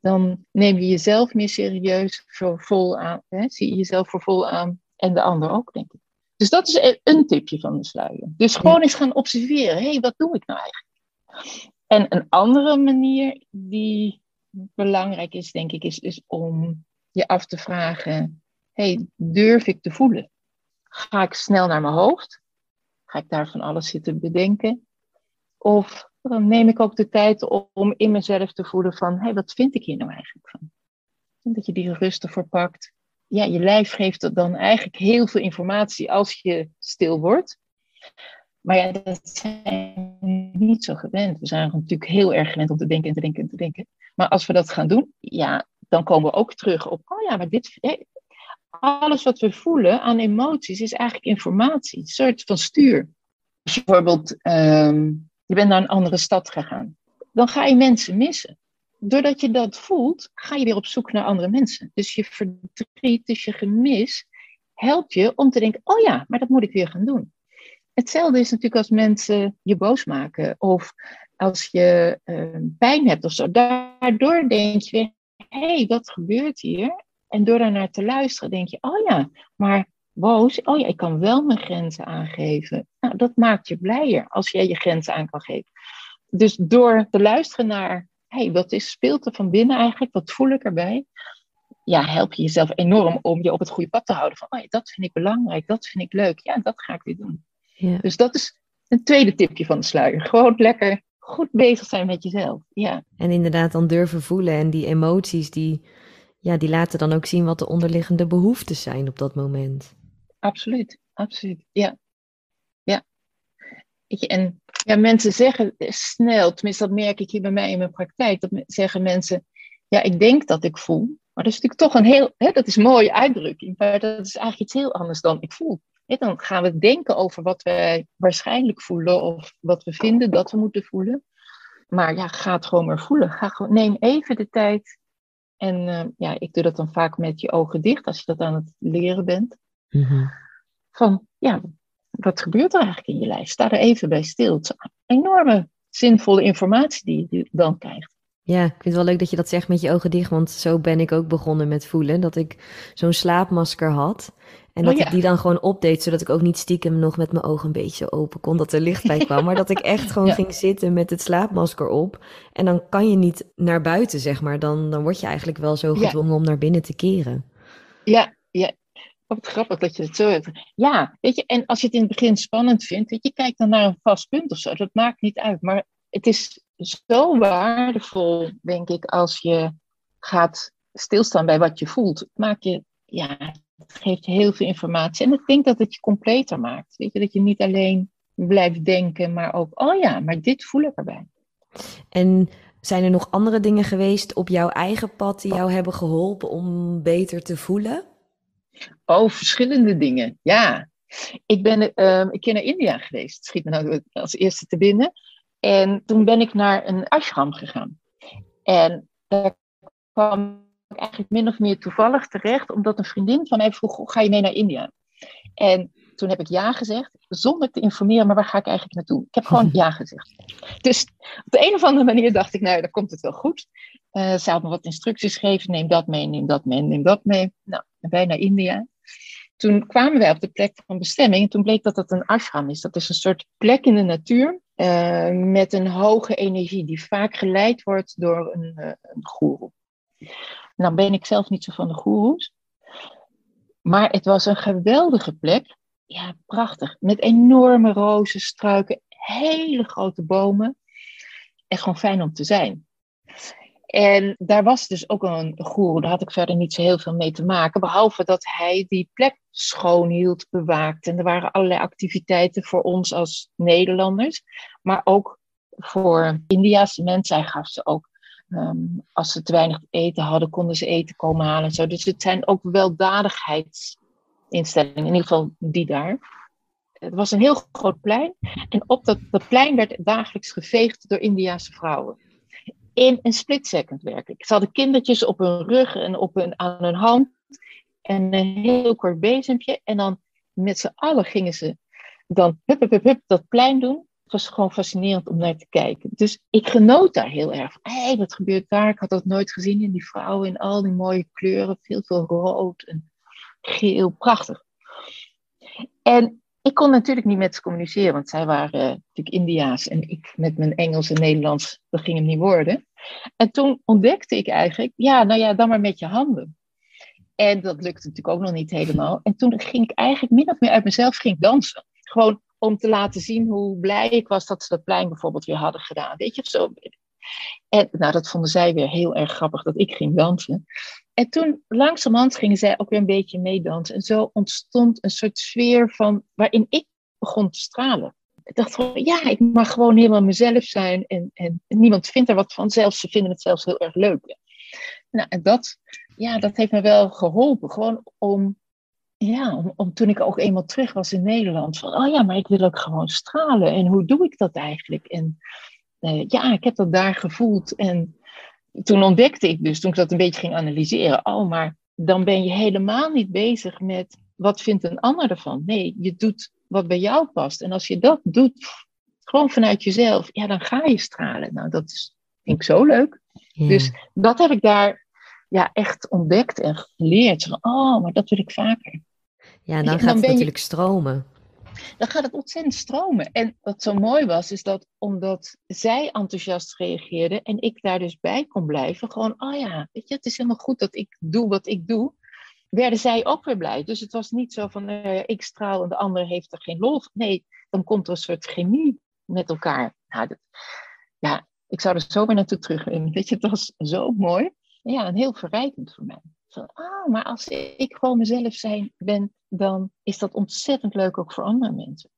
Dan neem je jezelf meer serieus voor vol aan. Hè? Zie je jezelf voor vol aan en de ander ook, denk ik. Dus dat is een tipje van de sluier. Dus gewoon eens gaan observeren. Hé, hey, wat doe ik nou eigenlijk? En een andere manier die belangrijk is, denk ik, is, is om je af te vragen: hey, durf ik te voelen? Ga ik snel naar mijn hoofd? Ga ik daar van alles zitten bedenken? Of dan neem ik ook de tijd om in mezelf te voelen van, hey, wat vind ik hier nou eigenlijk van? Dat je die rust ervoor pakt. Ja, je lijf geeft dan eigenlijk heel veel informatie als je stil wordt. Maar ja, dat zijn we niet zo gewend. We zijn natuurlijk heel erg gewend om te denken en te denken en te denken. Maar als we dat gaan doen, ja, dan komen we ook terug op, oh ja, maar dit, alles wat we voelen aan emoties is eigenlijk informatie, een soort van stuur. Bijvoorbeeld, um, je bent naar een andere stad gegaan, dan ga je mensen missen. Doordat je dat voelt, ga je weer op zoek naar andere mensen. Dus je verdriet, dus je gemis, helpt je om te denken, oh ja, maar dat moet ik weer gaan doen. Hetzelfde is natuurlijk als mensen je boos maken of als je uh, pijn hebt of zo. Daardoor denk je weer, hé, hey, wat gebeurt hier? En door daarnaar te luisteren denk je, oh ja, maar boos, oh ja, ik kan wel mijn grenzen aangeven. Nou, dat maakt je blijer als jij je grenzen aan kan geven. Dus door te luisteren naar, hey, wat is, speelt er van binnen eigenlijk? Wat voel ik erbij? Ja, help je jezelf enorm om je op het goede pad te houden. Van, oh ja, dat vind ik belangrijk, dat vind ik leuk. Ja, dat ga ik weer doen. Ja. Dus dat is een tweede tipje van de sluier. Gewoon lekker goed bezig zijn met jezelf. Ja. En inderdaad dan durven voelen en die emoties die, ja, die laten dan ook zien wat de onderliggende behoeftes zijn op dat moment. Absoluut, absoluut. Ja. Ja. En ja, mensen zeggen snel, tenminste dat merk ik hier bij mij in mijn praktijk, dat zeggen mensen, ja, ik denk dat ik voel. Maar dat is natuurlijk toch een heel, hè, dat is een mooie uitdrukking, maar dat is eigenlijk iets heel anders dan ik voel dan gaan we denken over wat wij waarschijnlijk voelen of wat we vinden dat we moeten voelen. Maar ja, ga het gewoon maar voelen. Ga gewoon, neem even de tijd. En uh, ja, ik doe dat dan vaak met je ogen dicht als je dat aan het leren bent. Mhm. Van ja, wat gebeurt er eigenlijk in je lijf? Sta er even bij stil. Het is enorme zinvolle informatie die je dan krijgt. Ja, ik vind het wel leuk dat je dat zegt met je ogen dicht, want zo ben ik ook begonnen met voelen. Dat ik zo'n slaapmasker had. En dat oh ik die dan gewoon opdeed, zodat ik ook niet stiekem nog met mijn ogen een beetje open kon, dat er licht bij kwam. Maar dat ik echt gewoon [laughs] ging zitten met het slaapmasker op. En dan kan je niet naar buiten, zeg maar. Dan, dan word je eigenlijk wel zo gedwongen om naar binnen te keren. Ja, ja. Wat grappig dat je het zo hebt. Ja, weet je, en als je het in het begin spannend vindt, weet je, kijk dan naar een vast punt of zo. Dat maakt niet uit. Maar het is zo waardevol, denk ik, als je gaat stilstaan bij wat je voelt. Het maakt je, ja, het geeft heel veel informatie. En ik denk dat het je completer maakt. Weet je, dat je niet alleen blijft denken, maar ook, oh ja, maar dit voel ik erbij. En zijn er nog andere dingen geweest op jouw eigen pad die jou hebben geholpen om beter te voelen? Oh, verschillende dingen. Ja. Ik ben uh, een keer naar India geweest. Schiet me nou als eerste te binnen. En toen ben ik naar een ashram gegaan. En daar kwam ik eigenlijk min of meer toevallig terecht, omdat een vriendin van mij vroeg: ga je mee naar India? En toen heb ik ja gezegd, zonder te informeren, maar waar ga ik eigenlijk naartoe? Ik heb gewoon [laughs] ja gezegd. Dus op de een of andere manier dacht ik, nou, dan komt het wel goed. Uh, ze had me wat instructies gegeven, neem dat mee, neem dat mee, neem dat mee. Nou, wij naar India. Toen kwamen wij op de plek van bestemming en toen bleek dat het een ashram is. Dat is een soort plek in de natuur uh, met een hoge energie die vaak geleid wordt door een, uh, een goeroe. Nou ben ik zelf niet zo van de goeroes. Maar het was een geweldige plek. Ja, prachtig. Met enorme rozen, struiken, hele grote bomen. Echt gewoon fijn om te zijn. En daar was dus ook een goeroe, daar had ik verder niet zo heel veel mee te maken. Behalve dat hij die plek schoon hield, bewaakt. En er waren allerlei activiteiten voor ons als Nederlanders. Maar ook voor Indiaanse mensen. Hij gaf ze ook Ehm, als ze te weinig eten hadden, konden ze eten komen halen. Zo. Dus het zijn ook weldadigheidsinstellingen, in ieder geval die daar. Het was een heel groot plein. En op dat, dat plein werd dagelijks geveegd door Indiaanse vrouwen. In een split second werkelijk. Ze hadden kindertjes op hun rug en op hun, aan hun hand. en een heel kort bezempje. En dan met z'n allen gingen ze dan hup, hup, hup, dat plein doen. Het was gewoon fascinerend om naar te kijken. Dus ik genoot daar heel erg. Hé, wat gebeurt daar? Ik had dat nooit gezien in die vrouwen in al die mooie kleuren. Veel, veel rood en geel. Prachtig. En ik kon natuurlijk niet met ze communiceren, want zij waren uh, natuurlijk India's en ik met mijn Engels en Nederlands, dat ging hem niet worden. En toen ontdekte ik eigenlijk, ja, nou ja, dan maar met je handen. En dat lukte natuurlijk ook nog niet helemaal. En toen ging ik eigenlijk min of meer uit mezelf ging dansen. Gewoon om te laten zien hoe blij ik was dat ze dat plein bijvoorbeeld weer hadden gedaan. Weet je, zo. En nou, dat vonden zij weer heel erg grappig dat ik ging dansen. En toen langzamerhand gingen zij ook weer een beetje meedansen. En zo ontstond een soort sfeer van waarin ik begon te stralen. Ik dacht van, ja, ik mag gewoon helemaal mezelf zijn. En, en niemand vindt er wat van. Zelfs, ze vinden het zelfs heel erg leuk. Nou, en dat, ja, dat heeft me wel geholpen. Gewoon om, ja, om, om, toen ik ook eenmaal terug was in Nederland. Van, oh ja, maar ik wil ook gewoon stralen. En hoe doe ik dat eigenlijk? En uh, ja, ik heb dat daar gevoeld. En toen ontdekte ik dus, toen ik dat een beetje ging analyseren. Oh, maar dan ben je helemaal niet bezig met wat vindt een ander ervan. Nee, je doet wat bij jou past. En als je dat doet, gewoon vanuit jezelf, ja, dan ga je stralen. Nou, dat is, vind ik zo leuk. Dus dat heb ik daar ja, echt ontdekt en geleerd. Van, oh, maar dat wil ik vaker. Ja, dan, gaat het natuurlijk stromen. Dan gaat het ontzettend stromen. En wat zo mooi was, is dat omdat zij enthousiast reageerde en ik daar dus bij kon blijven, gewoon, oh ja, weet je, het is helemaal goed dat ik doe wat ik doe, werden zij ook weer blij. Dus het was niet zo van, uh, ik straal en de ander heeft er geen lol. Nee, dan komt er een soort chemie met elkaar. Nou, dat, ja, ik zou er zo weer naartoe terug in. [laughs] Weet je, het was zo mooi. Ja, en heel verrijkend voor mij. Van, ah, maar als ik gewoon mezelf zijn ben, dan is dat ontzettend leuk ook voor andere mensen.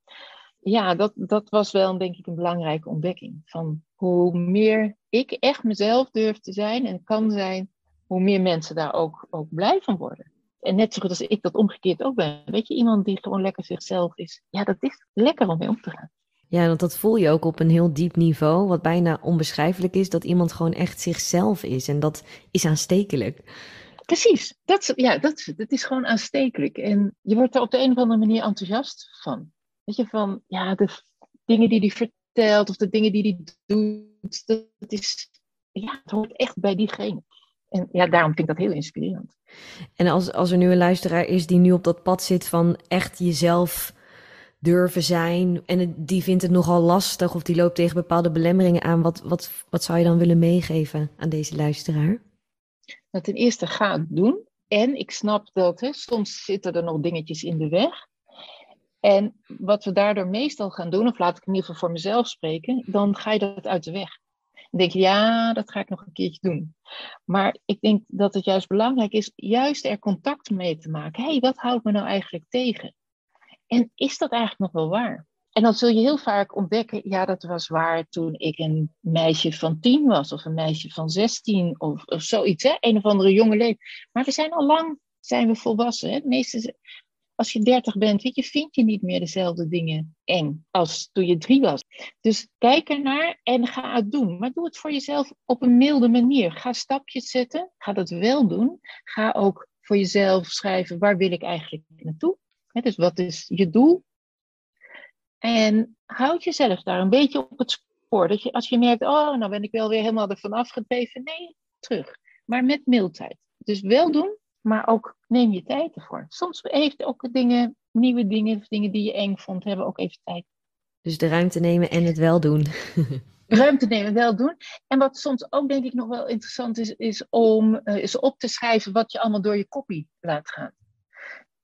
Ja, dat, dat was wel denk ik een belangrijke ontdekking. Van hoe meer ik echt mezelf durf te zijn en kan zijn, hoe meer mensen daar ook, ook blij van worden. En net zo goed als ik dat omgekeerd ook ben. Weet je, iemand die gewoon lekker zichzelf is. Ja, dat is lekker om mee om te gaan. Ja, want dat voel je ook op een heel diep niveau, wat bijna onbeschrijfelijk is, dat iemand gewoon echt zichzelf is. En dat is aanstekelijk. Precies, dat, ja, dat, dat is gewoon aanstekelijk. En je wordt er op de een of andere manier enthousiast van. Weet je, van ja, de dingen die hij vertelt of de dingen die hij doet, dat is, ja, het hoort echt bij diegene. En ja, daarom vind ik dat heel inspirerend. En als, als er nu een luisteraar is die nu op dat pad zit van echt jezelf durven zijn en die vindt het nogal lastig of die loopt tegen bepaalde belemmeringen aan, wat, wat, wat zou je dan willen meegeven aan deze luisteraar? Nou, ten eerste ga het doen. En ik snap dat hè, soms zitten er nog dingetjes in de weg. En wat we daardoor meestal gaan doen, of laat ik in ieder geval voor mezelf spreken, dan ga je dat uit de weg. Dan denk je, ja, dat ga ik nog een keertje doen. Maar ik denk dat het juist belangrijk is, juist er contact mee te maken. Hey, wat houdt me nou eigenlijk tegen? En is dat eigenlijk nog wel waar? En dan zul je heel vaak ontdekken, ja, dat was waar toen ik een meisje van tien was, of een meisje van zestien, of, of zoiets, hè? een of andere jonge leeftijd. Maar we zijn al lang, zijn we volwassen. Hè? meeste, als je dertig bent, weet je, vind je niet meer dezelfde dingen eng als toen je drie was. Dus kijk ernaar en ga het doen. Maar doe het voor jezelf op een milde manier. Ga stapjes zetten, ga dat wel doen. Ga ook voor jezelf schrijven, waar wil ik eigenlijk naartoe? dus wat is je doel? En houd jezelf daar een beetje op het spoor. Dat je, als je merkt, oh, nou ben ik wel weer helemaal ervan afgedreven. Nee, terug. Maar met mildheid. Dus wel doen, maar ook neem je tijd ervoor. Soms heeft ook dingen, nieuwe dingen, dingen die je eng vond, hebben ook even tijd. Dus de ruimte nemen en het wel doen. ruimte nemen, wel doen. En wat soms ook denk ik nog wel interessant is, is om uh, is op te schrijven wat je allemaal door je kopie laat gaan.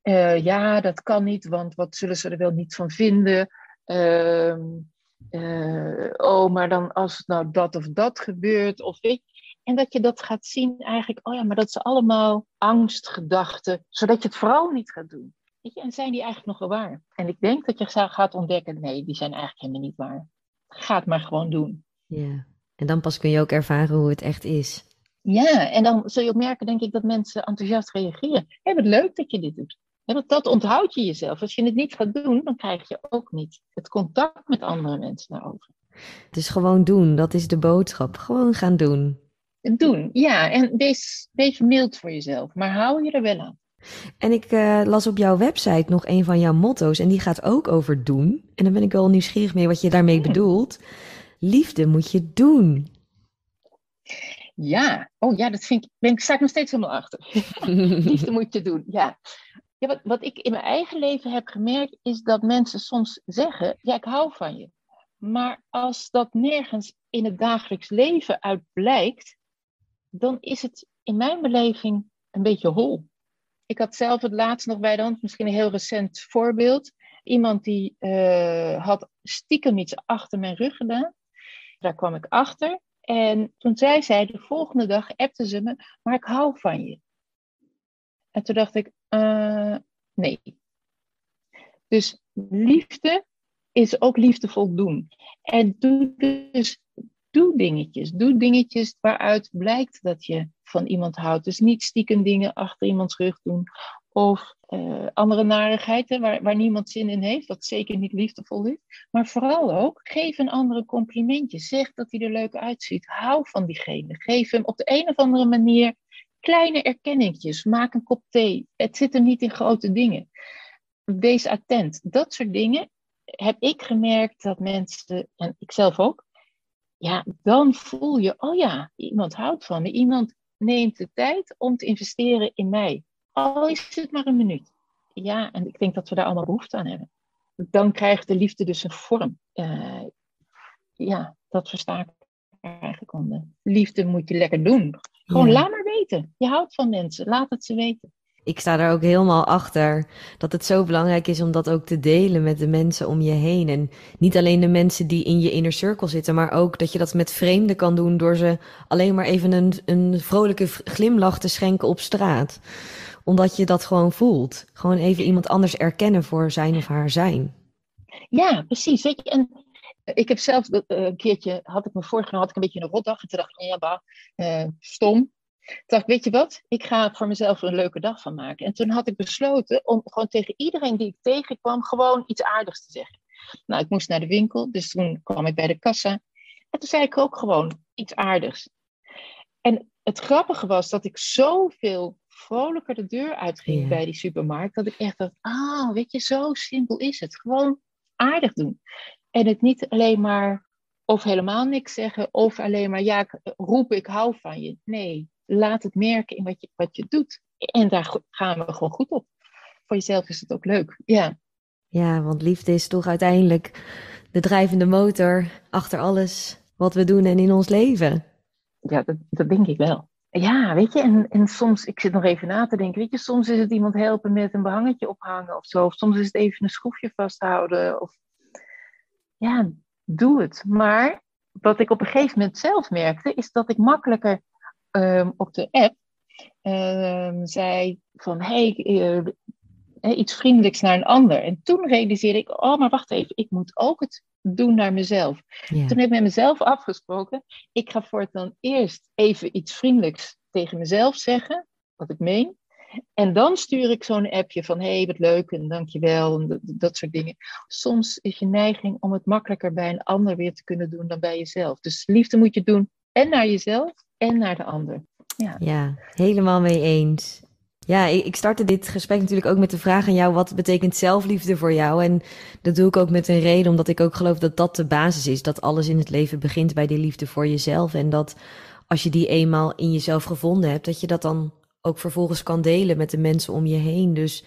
Uh, ja, dat kan niet, want wat zullen ze er wel niet van vinden? Uh, uh, oh, maar dan als nou dat of dat gebeurt, of weet En dat je dat gaat zien eigenlijk, oh ja, maar dat zijn allemaal angstgedachten, zodat je het vooral niet gaat doen. Weet je, en zijn die eigenlijk nog wel waar? En ik denk dat je gaat ontdekken, nee, die zijn eigenlijk helemaal niet waar. Ga het maar gewoon doen. Ja, en dan pas kun je ook ervaren hoe het echt is. Ja, en dan zul je ook merken, denk ik, dat mensen enthousiast reageren. Hé, wat leuk dat je dit doet. want dat onthoud je jezelf. Als je het niet gaat doen, dan krijg je ook niet het contact met andere mensen daarover. Dus gewoon doen, dat is de boodschap. Gewoon gaan doen. Doen, ja. En wees, wees mild voor jezelf, maar hou je er wel aan. En ik uh, las op jouw website nog een van jouw motto's en die gaat ook over doen. En dan ben ik wel nieuwsgierig mee wat je daarmee hmm. bedoelt. Liefde moet je doen. Ja, oh ja, dat vind ik, ben ik, sta ik nog steeds helemaal achter. [laughs] Liefde moet je doen, ja. ja wat, wat ik in mijn eigen leven heb gemerkt, is dat mensen soms zeggen, ja, ik hou van je. Maar als dat nergens in het dagelijks leven uit blijkt, dan is het in mijn beleving een beetje hol. Ik had zelf het laatst nog bij de hand, misschien een heel recent voorbeeld. Iemand die uh, had stiekem iets achter mijn rug gedaan. Daar kwam ik achter. En toen zei zij, de volgende dag appte ze me, maar ik hou van je. En toen dacht ik, uh, nee. Dus liefde is ook liefdevol doen. En doe dus doe dingetjes. Doe dingetjes waaruit blijkt dat je van iemand houdt. Dus niet stiekem dingen achter iemands rug doen. Of uh, andere narigheid waar, waar niemand zin in heeft, wat zeker niet liefdevol is. Maar vooral ook, geef een andere complimentje. Zeg dat hij er leuk uitziet. Hou van diegene. Geef hem op de een of andere manier kleine erkenningjes. Maak een kop thee. Het zit hem niet in grote dingen. Wees attent. Dat soort dingen heb ik gemerkt dat mensen, en ik zelf ook, ja, dan voel je, oh ja, iemand houdt van me. Iemand neemt de tijd om te investeren in mij. Al is het maar een minuut. Ja, en ik denk dat we daar allemaal behoefte aan hebben. Dan krijgt de liefde dus een vorm. Uh, ja, dat versta ik eigenlijk onder. Liefde moet je lekker doen. Gewoon laat maar weten. Je houdt van mensen. Laat het ze weten ik sta er ook helemaal achter dat het zo belangrijk is om dat ook te delen met de mensen om je heen. En niet alleen de mensen die in je inner circle zitten, maar ook dat je dat met vreemden kan doen door ze alleen maar even een, een vrolijke glimlach te schenken op straat. Omdat je dat gewoon voelt. Gewoon even iemand anders erkennen voor zijn of haar zijn. Ja, precies. Weet je, en ik heb zelf uh, een keertje, had ik me voorgenomen, had ik een beetje een rotdag. En toen dacht ik, ja, bah, stom. Toen dacht ik, weet je wat, ik ga voor mezelf een leuke dag van maken. En toen had ik besloten om gewoon tegen iedereen die ik tegenkwam, gewoon iets aardigs te zeggen. Nou, ik moest naar de winkel, dus toen kwam ik bij de kassa. En toen zei ik ook gewoon iets aardigs. En het grappige was dat ik zoveel vrolijker de deur uitging bij die supermarkt, dat ik echt dacht, ah, weet je, zo simpel is het. Gewoon aardig doen. En het niet alleen maar of helemaal niks zeggen, of alleen maar, ja, roep ik hou van je. Nee, laat het merken in wat je, wat je doet. En daar gaan we gewoon goed op. Voor jezelf is het ook leuk. Ja. Ja, want liefde is toch uiteindelijk de drijvende motor achter alles wat we doen en in ons leven. Ja, dat, dat denk ik wel. Ja, weet je, en, en soms, ik zit nog even na te denken, weet je, soms is het iemand helpen met een behangetje ophangen of zo. Of soms is het even een schroefje vasthouden. Of ja, doe het. Maar wat ik op een gegeven moment zelf merkte, is dat ik makkelijker um, op de app um, zei van hey, uh, iets vriendelijks naar een ander. En toen realiseerde ik, oh maar wacht even, ik moet ook het doen naar mezelf. Toen heb ik met mezelf afgesproken, ik ga voortaan eerst even iets vriendelijks tegen mezelf zeggen, wat ik meen. En dan stuur ik zo'n appje van hé, hey, wat leuk en dankjewel en dat soort dingen. Soms is je neiging om het makkelijker bij een ander weer te kunnen doen dan bij jezelf. Dus liefde moet je doen en naar jezelf en naar de ander. Ja, ja helemaal mee eens. Ja, ik startte dit gesprek natuurlijk ook met de vraag aan jou: wat betekent zelfliefde voor jou? En dat doe ik ook met een reden, omdat ik ook geloof dat dat de basis is. Dat alles in het leven begint bij die liefde voor jezelf. En dat als je die eenmaal in jezelf gevonden hebt, dat je dat dan ook vervolgens kan delen met de mensen om je heen. Dus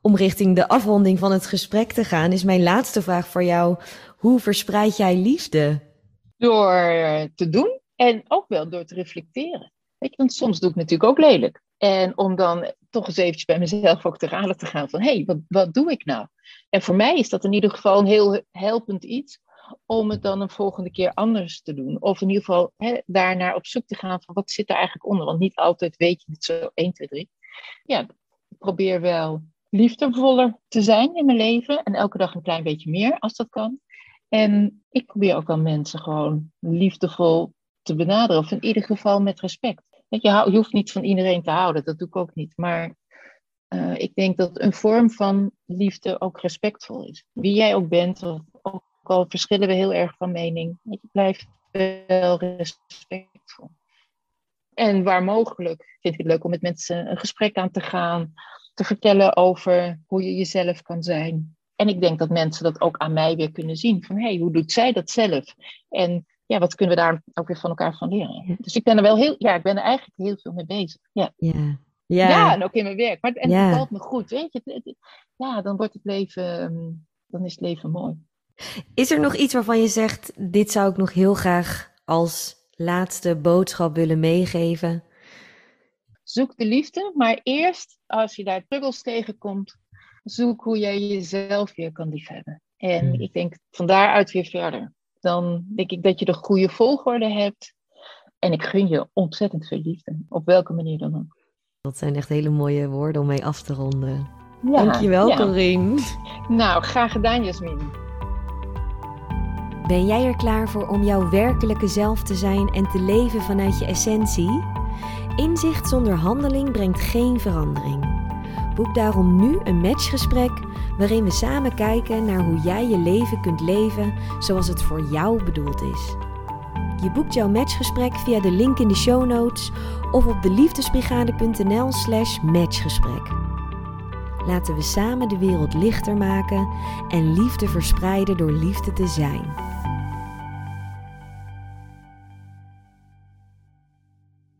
om richting de afronding van het gesprek te gaan, is mijn laatste vraag voor jou: hoe verspreid jij liefde? Door te doen en ook wel door te reflecteren. Weet je, want soms doe ik natuurlijk ook lelijk. En om dan toch eens eventjes bij mezelf ook te raden te gaan van... hé, hey, wat, wat doe ik nou? En voor mij is dat in ieder geval een heel helpend iets... om het dan een volgende keer anders te doen. Of in ieder geval hè, daarnaar op zoek te gaan van wat zit er eigenlijk onder. Want niet altijd weet je het zo 1, 2, 3. Ja, ik probeer wel liefdevoller te zijn in mijn leven. En elke dag een klein beetje meer als dat kan. En ik probeer ook wel mensen gewoon liefdevol te benaderen. Of in ieder geval met respect. Je, hoeft niet van iedereen te houden, dat doe ik ook niet. Maar uh, ik denk dat een vorm van liefde ook respectvol is. Wie jij ook bent, ook al verschillen we heel erg van mening, je blijft wel respectvol. En waar mogelijk vind ik het leuk om met mensen een gesprek aan te gaan, te vertellen over hoe je jezelf kan zijn. En ik denk dat mensen dat ook aan mij weer kunnen zien. Van hé, hey, hoe doet zij dat zelf? En ja, wat kunnen we daar ook weer van elkaar van leren? Dus ik ben er wel heel, ja, ik ben er eigenlijk heel veel mee bezig. Ja. Ja. Ja. ja en ook in mijn werk. Maar en het valt me goed, weet je. Ja, dan wordt het leven, ehm, dan is het leven mooi. Is er nog iets waarvan je zegt, dit zou ik nog heel graag als laatste boodschap willen meegeven? Zoek de liefde, maar eerst als je daar struggles tegenkomt, zoek hoe jij jezelf weer kan liefhebben. En ik denk van daaruit weer verder. Dan denk ik dat je de goede volgorde hebt. En ik gun je ontzettend veel liefde, op welke manier dan ook. Dat zijn echt hele mooie woorden om mee af te ronden. Ja, Dankjewel, ja. Corine. Nou, graag gedaan, Jasmin. Ben jij er klaar voor om jouw werkelijke zelf te zijn en te leven vanuit je essentie? Inzicht zonder handeling brengt geen verandering. Boek daarom nu een matchgesprek waarin we samen kijken naar hoe jij je leven kunt leven zoals het voor jou bedoeld is. Je boekt jouw matchgesprek via de link in de show notes of op deliefdesbrigade.nl/slash matchgesprek. Laten we samen de wereld lichter maken en liefde verspreiden door liefde te zijn.